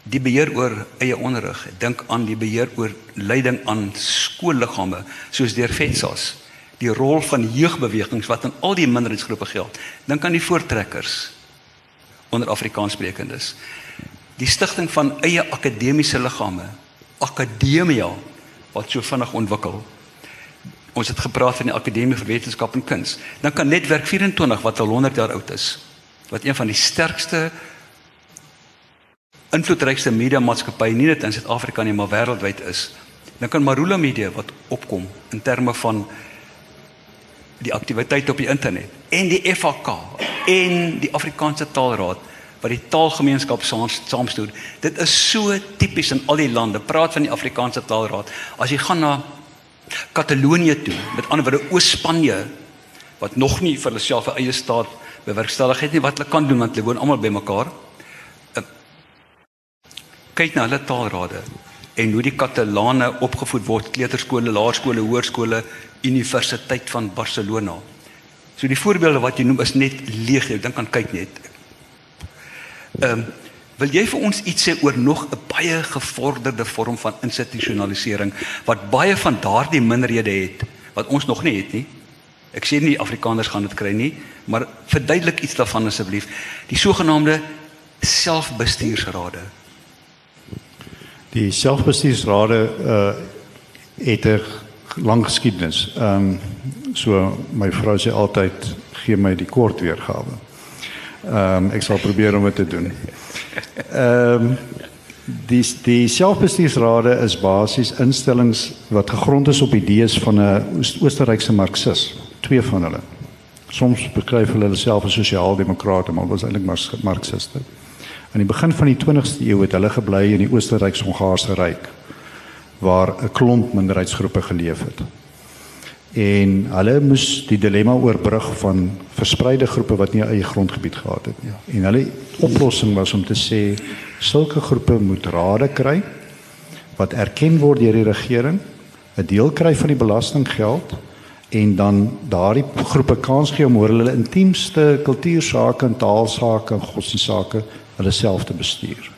S1: die beheer oor eie onderrig dink aan die beheer oor leiding aan skoolliggame soos deur FETSAS. Die rol van jeugbewegings wat aan al die minderheidsgroepe geld. Dink aan die voortrekkers onder Afrikaanssprekendes die stigting van eie akademiese liggame, akademia wat so vinnig ontwikkel. Ons het gepraat van die Akademie vir Wetenskap en Kuns. Dan kan Netwerk 24 wat al 100 jaar oud is, wat een van die sterkste invloedrykste media maatskappye nie net in Suid-Afrika nie, maar wêreldwyd is. Dan kan Marula Media wat opkom in terme van die aktiwiteit op die internet en die FAK en die Afrikaanse Taalraad wat die taalgemeenskap saamstoor. Dit is so tipies in al die lande. Praat van die Afrikaanse Taalraad. As jy gaan na Katalonië toe, met ander woorde Oos-Spanje wat nog nie vir hulle self 'n eie staat bewerkstellig het nie, wat hulle kan doen want hulle woon almal bymekaar. Uh, kyk na hulle taalrade en hoe die Katalane opgevoed word, kleuterskole, laerskole, hoërskole, Universiteit van Barcelona. So die voorbeelde wat jy noem is net legio. Ek dink aan kyk net. Ehm um, wil jy vir ons iets sê oor nog 'n baie gevorderde vorm van institusionalisering wat baie van daardie minderhede het wat ons nog nie het nie? Ek sê nie Afrikaners gaan dit kry nie, maar verduidelik iets daarvan asseblief. Die sogenaamde selfbestuursrade.
S2: Die selfbestuursrade uh het 'n lang geskiedenis. Ehm um, so my vrou sê altyd gee my die kort weergawe. Ehm um, ek sal probeer om dit te doen. Ehm um, die die selfbestuursrade is basies instellings wat gegrond is op idees van 'n Oostenrykse Marxis, twee van hulle. Soms beskryf hulle self as sosiaaldemokrate, maar was eintlik maar Marxiste. Aan die begin van die 20ste eeu het hulle gebly in die Oostenryks-Hongaarse ryk waar 'n klomp minderheidsgroepe geleef het en hulle moes die dilemma oorbrug van verspreide groepe wat nie eie grondgebied gehad het nie. En hulle oplossing was om te sê sulke groepe moet rade kry wat erken word deur die regering, 'n deel kry van die belastinggeld en dan daardie groepe kans gee om oor hulle intiemste kultuursake en taalsake en godsdienstsake hulle self te bestuur.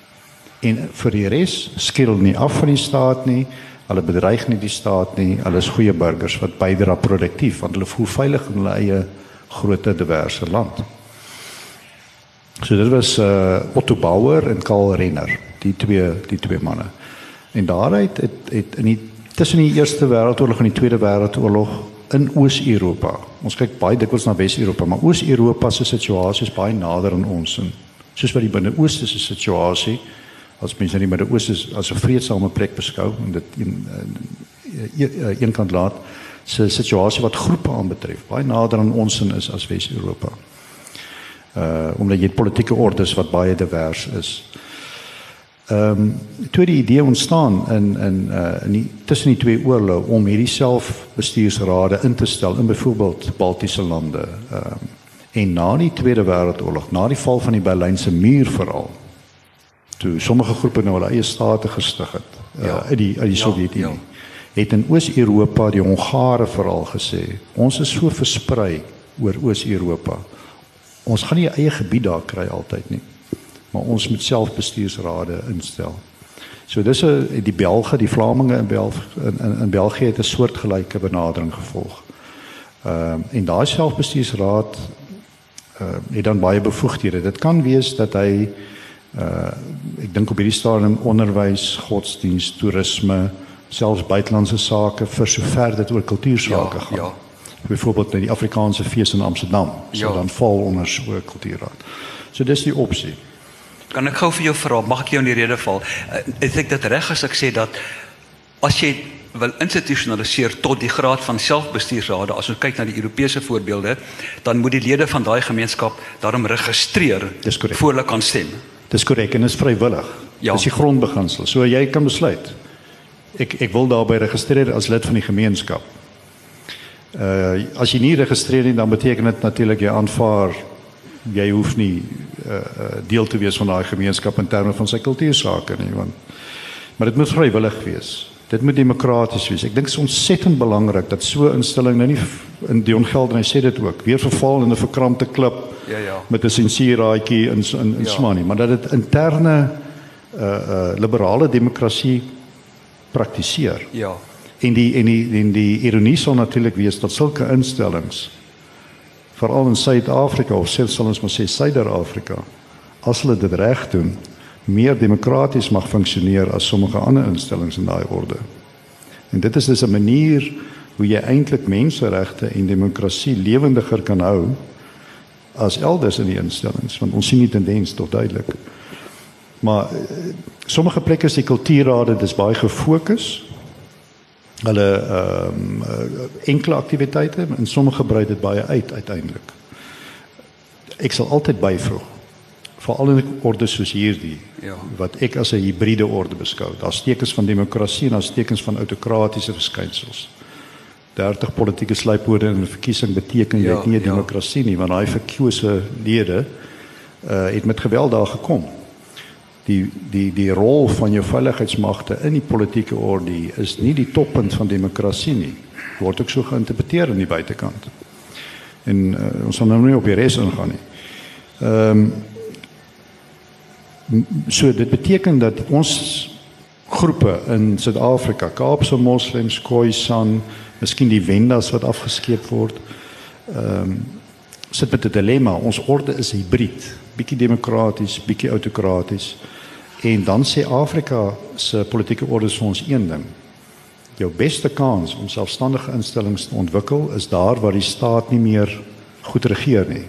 S2: En vir die res skil nie af van die staat nie. Hulle bedreig nie die staat nie. Hulle is goeie burgers wat bydra produktief want hulle voel veilig in hulle eie groot diverse land. So dit was uh Otto Bauer en Karl Renner, die twee die twee manne. En daaruit het het in die tussen die Eerste Wêreldoorlog en die Tweede Wêreldoorlog in Oos-Europa. Ons kyk baie dikwels na Wes-Europa, maar Oos-Europa se situasie is baie nader aan ons en soos wat die Binne-Ooste se situasie as mense nie met die Ooste as 'n vredesame plek beskou en dit een een, een kant laat se situasie wat groepe aanbetref baie nader aan ons en is as Wes-Europa. Uh omdat jy politieke ordes wat baie divers is. Ehm um, toe die idee ontstaan in in uh in die tussen die twee oorloë om hierdie selfbestuursrade in te stel in byvoorbeeld Baltiese lande. Ehm um, en na die Tweede Wêreldoorlog, na die val van die Berlynse muur veral, toe sommige groepe nou hulle eie state gestig het uh, ja. in die in die ja, Sowjetunie. Ja, het in Oos-Europa die Hongare veral gesê, ons is so versprei oor Oos-Europa. Ons gaan nie 'n eie gebied daar kry altyd nie. Maar ons moet self bestuursrade instel. So dis 'n die Belge, die Vlaminge in België in, in in België het 'n soortgelyke benadering gevolg. Ehm uh, en daai selfbestuursraad uh het dan baie bevoegdhede. Dit kan wees dat hy uh ek dink op hierdie stadium onderwys, godsdienst, toerisme, selfs buitelandse sake vir sover dit oor kultuursake ja, gaan. Ja. Byvoorbeeld net die Afrikaanse fees in Amsterdam, so ja. dan val onder so 'n kultuurraad. So dis die opsie.
S1: Kan ek gou vir jou vra, mag ek jou in die rede val? Uh, is ek dit reg as ek sê dat as jy wil institusionaliseer tot die graad van selfbestuursrade, as ons kyk na die Europese voorbeelde, dan moet die lede van daai gemeenskap daarom registreer voor hulle kan stem.
S2: Dis korrek en is vrywillig. Ja. Dis die grondbeginsel. So jy kan besluit ek ek wil daarby registreer as lid van die gemeenskap. Uh as jy nie registreer nie dan beteken dit natuurlik jy aanvaar jy hoef nie uh, uh deel te wees van daai gemeenskap in terme van sy kultuursake nie want maar dit moet vrywillig wees. Dit moet demokraties wees. Ek dink dit is ontsettend belangrik dat so 'n instelling nou nie in Dion Gelden hy sê dit ook weer verval in 'n verkrampte klip ja ja met 'n sensuurraadjie in in in ja. Smani, maar dat dit interne uh uh liberale demokrasie praktiseer.
S1: Ja.
S2: En die en die en die ironie sal natuurlik wees dat sulke instellings veral in Suid-Afrika of selfs sal ons maar sê Suider-Afrika as hulle dit reg doen, meer demokraties mag funksioneer as sommige ander instellings in daai orde. En dit is dus 'n manier hoe jy eintlik menseregte en demokrasie lewendiger kan hou as elders in die instellings want ons sien die tendens tog duidelik. Maar uh, sommige plekke die kultuurrade dis baie gefokus. Hulle ehm um, uh, enkele aktiwiteite en sommige brei dit baie uit uiteindelik. Ek sal altyd byvoeg veral in ordes soos hierdie ja. wat ek as 'n hibriede orde beskou. Daar's tekens van demokrasie en daar's tekens van autokratiese verskynsels. 30 politieke slypode in 'n verkiesing beteken jy ja, nie 'n ja. demokrasie nie want daai verkose lede uh, het met geweld daar gekom die die die rol van jou veiligheidsmagte in die politieke orde is nie die toppunt van demokrasie nie word ook so geïnterpreteer aan die buitekant en uh, ons sal nou nie op die res ingaan nie ehm um, so dit beteken dat ons groepe in Suid-Afrika Kaapse moslems Khoisan miskien die Wendas wat afgeskeep word ehm um, sit met 'n dilemma ons orde is hibrid bietjie demokraties bietjie autokraties En dan sê Afrika se politieke ordes vir ons een ding. Jou beste kans om selfstandige instellings te ontwikkel is daar waar die staat nie meer goed regeer nie.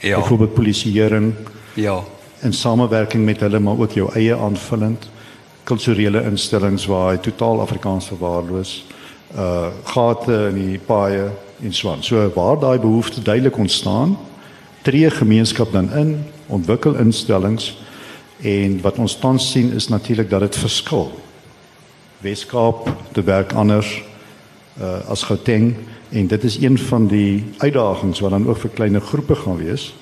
S2: Ja. Byvoorbeeld polisieering.
S1: Ja.
S2: In samewerking met hulle maar ook jou eie aanvullend kulturele instellings waar hy totaal Afrikaans verwaarloos. Uh gate in die paaie en so aan. So waar daai behoefte duidelik ontstaan, tree gemeenskap dan in, ontwikkel instellings En wat ons tans sien is natuurlik dat dit verskil. Weskaap te werk anders uh, as Gauteng en dit is een van die uitdagings wat dan ook vir kleiner groepe gaan wees.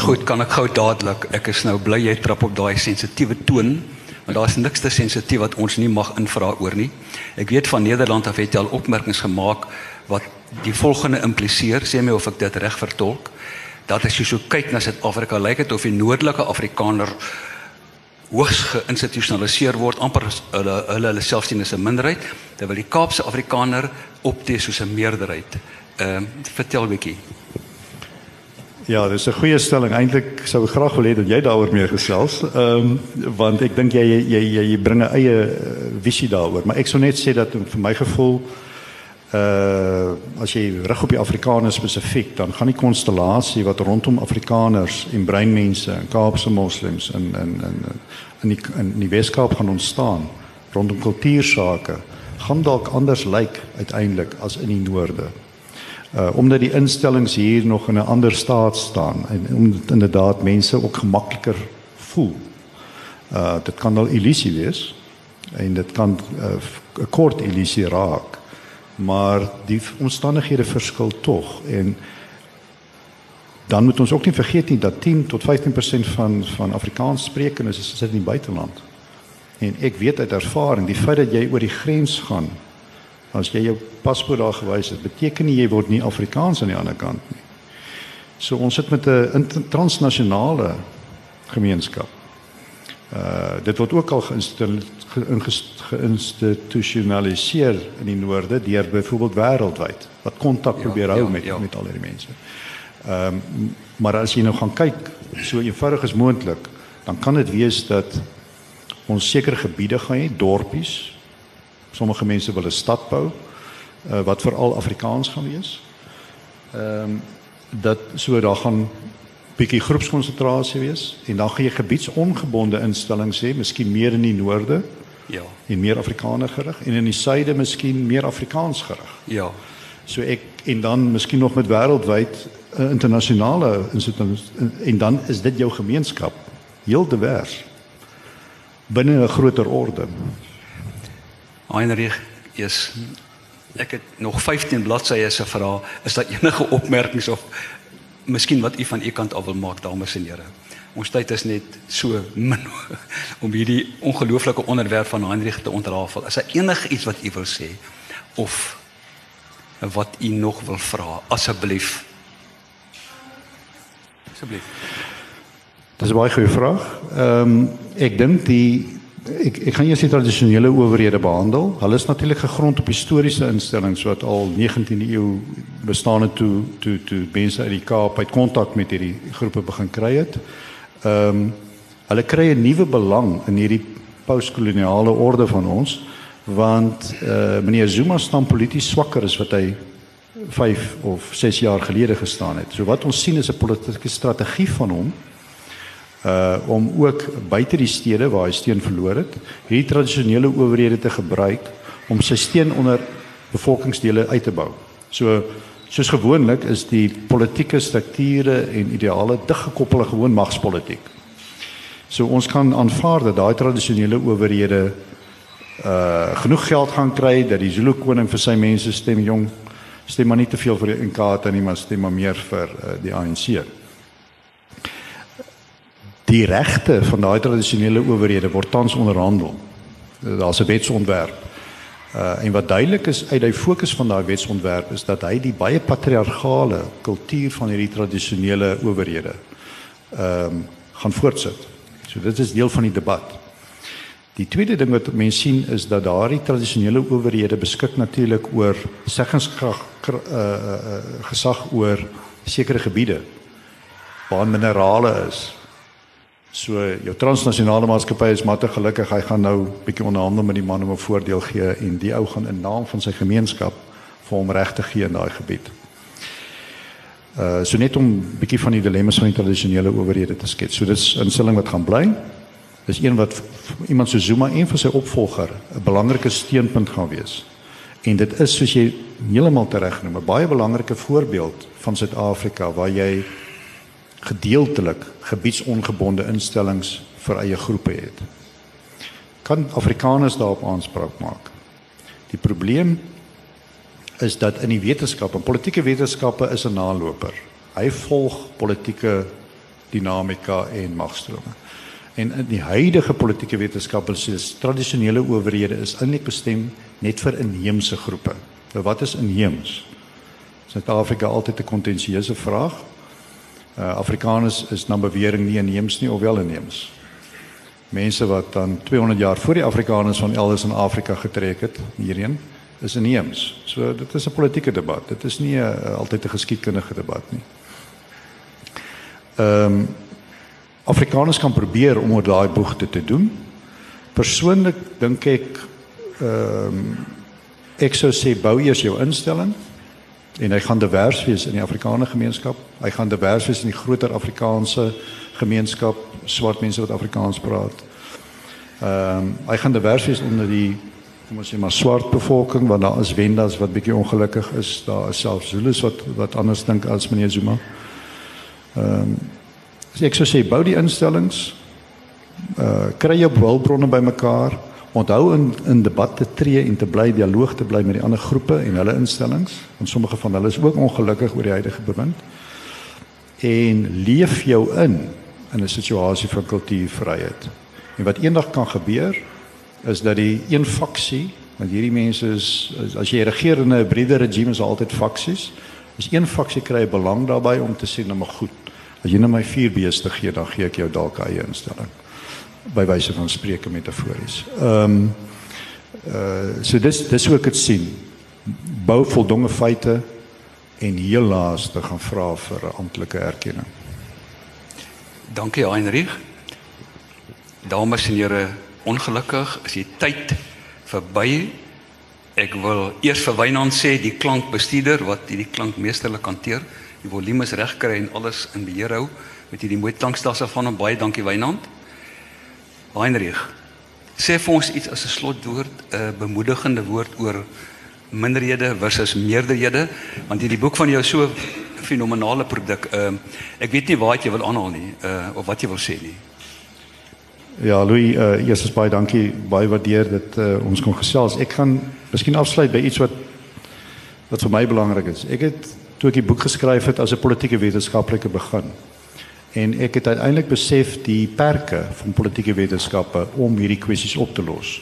S1: Goed, kan ek gou dadelik. Ek is nou bly jy trap op daai sensitiewe toon want daar's niks te sensitief wat ons nie mag invra oor nie. Ek weet van Nederland af het jy al opmerkings gemaak wat die volgende impliseer, sê my of ek dit reg vertolk, dat as jy so kyk na Suid-Afrika, lyk dit of die noordelike Afrikaner hoogs geïnstitusionaliseer word amper hulle hulle hulle self sien as 'n minderheid terwyl die Kaapse Afrikaner optree soos 'n meerderheid. Ehm uh, vertel 'n bietjie.
S2: Ja, dis 'n goeie stelling. Eintlik sou ek graag wil hê dat jy daaroor meer gesels. Ehm um, want ek dink jy jy jy, jy bring 'n eie uh, visie daaroor, maar ek sou net sê dat vir my gevoel uh as jy rig op die Afrikaners spesifiek, dan gaan die konstellasie wat rondom Afrikaners en breinmense en Kaapse moslems in in in in die in die Weskaap gaan ontstaan rondom kultuursake, gaan dalk anders lyk uiteindelik as in die noorde. Uh omdat die instellings hier nog in 'n ander staat staan en om inderdaad mense ook gemakliker voel. Uh dit kan wel illusie wees en dit kan 'n uh, kort illusie raak. Maar die omstandighede verskil tog en dan moet ons ook nie vergeet nie dat 10 tot 15% van van Afrikaans sprekendes is sit in die buiteland. En ek weet uit ervaring, die feit dat jy oor die grens gaan, as jy jou paspoort daar gewys het, beteken nie jy word nie Afrikaans aan die ander kant nie. So ons sit met 'n transnasionale gemeenskap. Uh dit word ook al geïnstitusionaliseer in die noorde deur byvoorbeeld wêreldwyd wat kontak ja, probeer hou ja, met ja. met al hierdie mense. Ehm um, maar as jy nou gaan kyk so eenvoudig as moontlik, dan kan dit wees dat ons sekere gebiede gaan hê, dorpies. Sommige mense wil 'n stad bou uh, wat veral Afrikaans gaan wees. Ehm um, dat so daar gaan bietjie groepskonsentrasie wees en dan gaan jy gebiedsongebonde instellings hê, miskien meer in die noorde. Ja. En meer Afrikaner gerig en in die suide miskien meer Afrikaans gerig.
S1: Ja.
S2: So ek en dan miskien nog met wêreldwyd uh, internasionale instituut en dan is dit jou gemeenskap heel divers binne 'n groter orde.
S1: Heinrich is ek het nog 15 bladsye se verhaal. Is daar enige opmerkings of miskien wat u van u kant af wil maak dames en here? Ons tyd is net so min om hierdie ongelooflike onderwerp van Heinrich te ontrafel. Is daar enigiets wat u wil sê of wat u nog wil vra asseblief? Asseblief.
S2: Dis 'n baie goeie vraag. Ehm um, ek dink die ek ek gaan eers die tradisionele owerhede behandel. Hulle is natuurlik gegrond op historiese instellings wat al 19de eeu bestaan het toe toe toe mense uit die Kaap uit kontak met hierdie groepe begin kry het. Ehm um, hulle kry 'n nuwe belang in hierdie postkoloniale orde van ons want eh uh, meneer Zuma staan polities swakker as wat hy 5 of 6 jaar gelede gestaan het. So wat ons sien is 'n politieke strategie van hom uh om ook buite die stede waar hy steun verloor het, hierdie tradisionele owerhede te gebruik om sy steun onder bevolkingsdele uit te bou. So soos gewoonlik is die politieke strukture en ideale dig gekoppel aan gewoon magspolitiek. So ons kan aanvaar dat daai tradisionele owerhede uh genoeg geld gaan kry dat die Zulu koning vir sy mense stem jong stem maar nie te veel vir die Inkatha nie maar stem maar meer vir uh, die ANC die regte van daai tradisionele owerhede word tans onderhandel. Daar's 'n wetsontwerp. Uh en wat duidelik is uit die fokus van daai wetsontwerp is dat hy die baie patriargale kultuur van hierdie tradisionele owerhede ehm um, gaan voortsit. So dit is deel van die debat. Die tweede ding wat mense sien is dat daardie tradisionele owerhede beskik natuurlik oor seggingskrag uh, uh gesag oor sekere gebiede waar minerale is So jou transnasionale maatskappy is maar te gelukkig hy gaan nou bietjie onderhandel met die man om 'n voordeel gee en die ou gaan in naam van sy gemeenskap vir hom regte gee in daai gebied. Uh so net om bietjie van die dilemma's van die tradisionele owerhede te skets. So dis 'n instelling wat gaan bly. Dis een wat iemand so Zuma een van sy opvolger 'n belangrike steunpunt gaan wees. En dit is soos jy heeltemal reg noem, 'n baie belangrike voorbeeld van Suid-Afrika waar jy gedeeltelik gebiedsongebonde instellings vir eie groepe het. Kan Afrikaners daarop aanspraak maak? Die probleem is dat in die wetenskap en politieke wetenskappe is 'n naloper. Hy volg politieke dinamika en magstrome. En in die huidige politieke wetenskappe is tradisionele owerhede is eintlik bestem net vir inheemse groepe. Nou wat is inheems? Suid-Afrika altyd 'n kontensieuse vraag. Uh, Afrikaners is na bewering nie inheems nie of wel inheems. Mense wat dan 200 jaar voor die Afrikaners van elders in Afrika getrek het hierheen is inheems. So dit is 'n politieke debat. Dit is nie 'n uh, altyd 'n geskiedkundige debat nie. Ehm um, Afrikaners kan probeer om oor daai boegte te doen. Persoonlik dink ek ehm um, ek sou sê bou eers jou instelling en hy gaan divers wees in die Afrikaner gemeenskap. Hy gaan divers wees in die groter Afrikaanse gemeenskap, swart mense wat Afrikaans praat. Ehm um, hy gaan divers wees onder die kom ons sê maar swart bevolking want daar is wendas wat bietjie ongelukkig is. Daar is selfs Zulus wat wat anders dink as meneer Zuma. Ehm um, ek sou sê bou die instellings Uh kry jou hulpbronne bymekaar. Onthou in in debatte tree en te bly dialoog te bly met die ander groepe en hulle instellings. Want sommige van hulle is ook ongelukkig oor die huidige bewind. En leef jou in in 'n situasie van kultuurvryheid. En wat eendag kan gebeur is dat die een faksie, want hierdie mense is as jy regeer in 'n hybride regime is altyd faksies. As een faksie kry belang daarbey om te sê nou maar goed. As jy nou my vier beeste gee, dan gee ek jou dalk 'n eie instelling. By wyse van spreke metafories. Ehm um, uh so dis dis hoe ek dit sien. Bou voldonge feite en heel laaste gaan vra vir 'n amptelike erkenning.
S1: Dankie Heinrich. Dames en here, ongelukkig is die tyd verby. Ek wil eers vir Wynand sê die klankbestuurder wat hierdie klank meesterlik hanteer, die volume is reg kry en alles in beheer hou met hierdie mooi klankstelsel van hom. Baie dankie Wynand. Heinrich, sê vir ons iets as 'n slotwoord, 'n bemoedigende woord oor minderhede versus meerderhede, want hierdie boek van jou so fenomenale produk. Ehm uh, ek weet nie waar jy wil aanhaal nie, uh of wat jy wil sê nie.
S2: Ja, Louis, uh, eers is baie dankie, baie waardeer dat uh, ons kon gesels. Ek gaan miskien afsluit by iets wat wat vir my belangrik is. Ek het toe ek die boek geskryf het as 'n politieke wetenskaplike begin. En ek het uiteindelik besef die perke van politieke wetenskappe om hierdie kwessies op te los.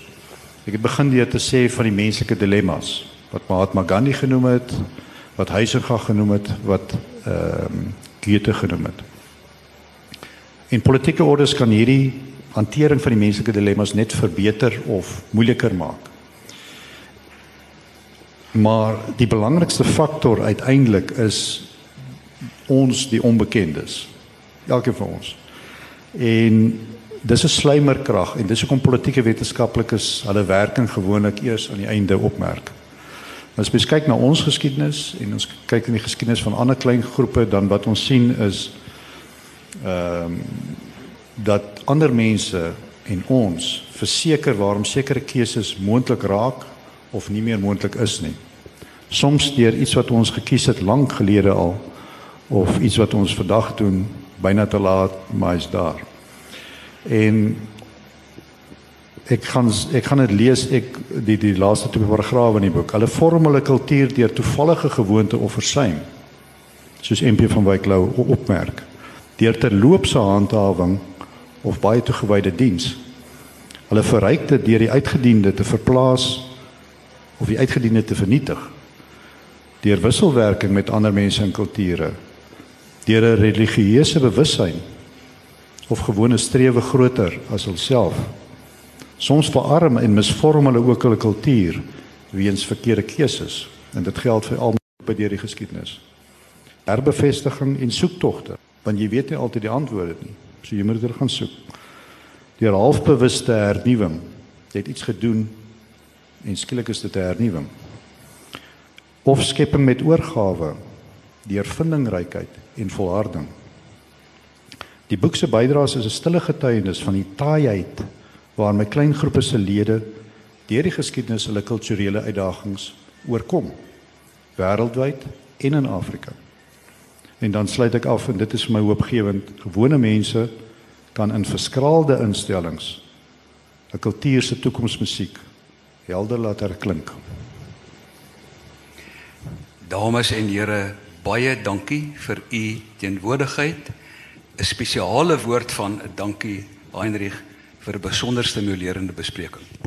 S2: Ek het begin deur te sê van die menslike dilemma's wat Mahatma Gandhi genoem het, wat Heisenberg genoem het, wat ehm um, Goethe genoem het. In politieke ordes kan hierdie hantering van die menslike dilemma's net verbeter of moeiliker maak. Maar die belangrikste faktor uiteindelik is ons die onbekendes. Elkeen van ons. En dis 'n slymerkrag en dis hoekom politieke wetenskaplikes hulle werking gewoonlik eers aan die einde opmerk. As mens kyk na ons geskiedenis en ons kyk in die geskiedenis van ander klein groepe dan wat ons sien is ehm um, dat ander mense en ons verseker waarom sekere keuses moontlik raak of nie meer moontlik is nie. Soms deur iets wat ons gekies het lank gelede al of iets wat ons vandag doen byna te laat maar is daar. En ek gaan ek gaan dit lees ek die die laaste twee paragrawe in die boek. Hulle vorm hulle kultuur deur toevallige gewoonte of versuim. Soos MP van Wyk Lou opmerk. Deur terloopse handhawing of baie toegewyde diens. Hulle verryk dit deur die uitgediende te verplaas of die uitgediende te vernietig. Deur wisselwerking met ander mense en kulture. Deur 'n religieuse bewussyn of gewone strewe groter as hulself. Soms verarm en misvorm hulle ook hulle kultuur weens verkeerde keuses en dit geld vir almal by deur die geskiedenis. Herbevestiging en soektogte, want jy weet nie altyd die antwoorde nie. So jy moet dit gaan soek. Deur halfbewuste hernuwing. Jy het iets gedoen en skielik is dit 'n hernuwing. Of skepping met oorgawe, deur vindingrykheid en volharding. Die boek se bydraes is 'n stille getuienis van die taaiheid waar my klein groepe se lede deur die geskiedenis hulle kulturele uitdagings oorkom wêreldwyd en in Afrika. En dan sluit ek af en dit is vir my hoopgewend. Gewone mense kan in verskraalde instellings 'n kultuur se toekomsmusiek helder laat herklink.
S1: Dames en here, baie dankie vir u teenwoordigheid. 'n Spesiale woord van dankie Heinrich vir 'n besonder stimulerende bespreking.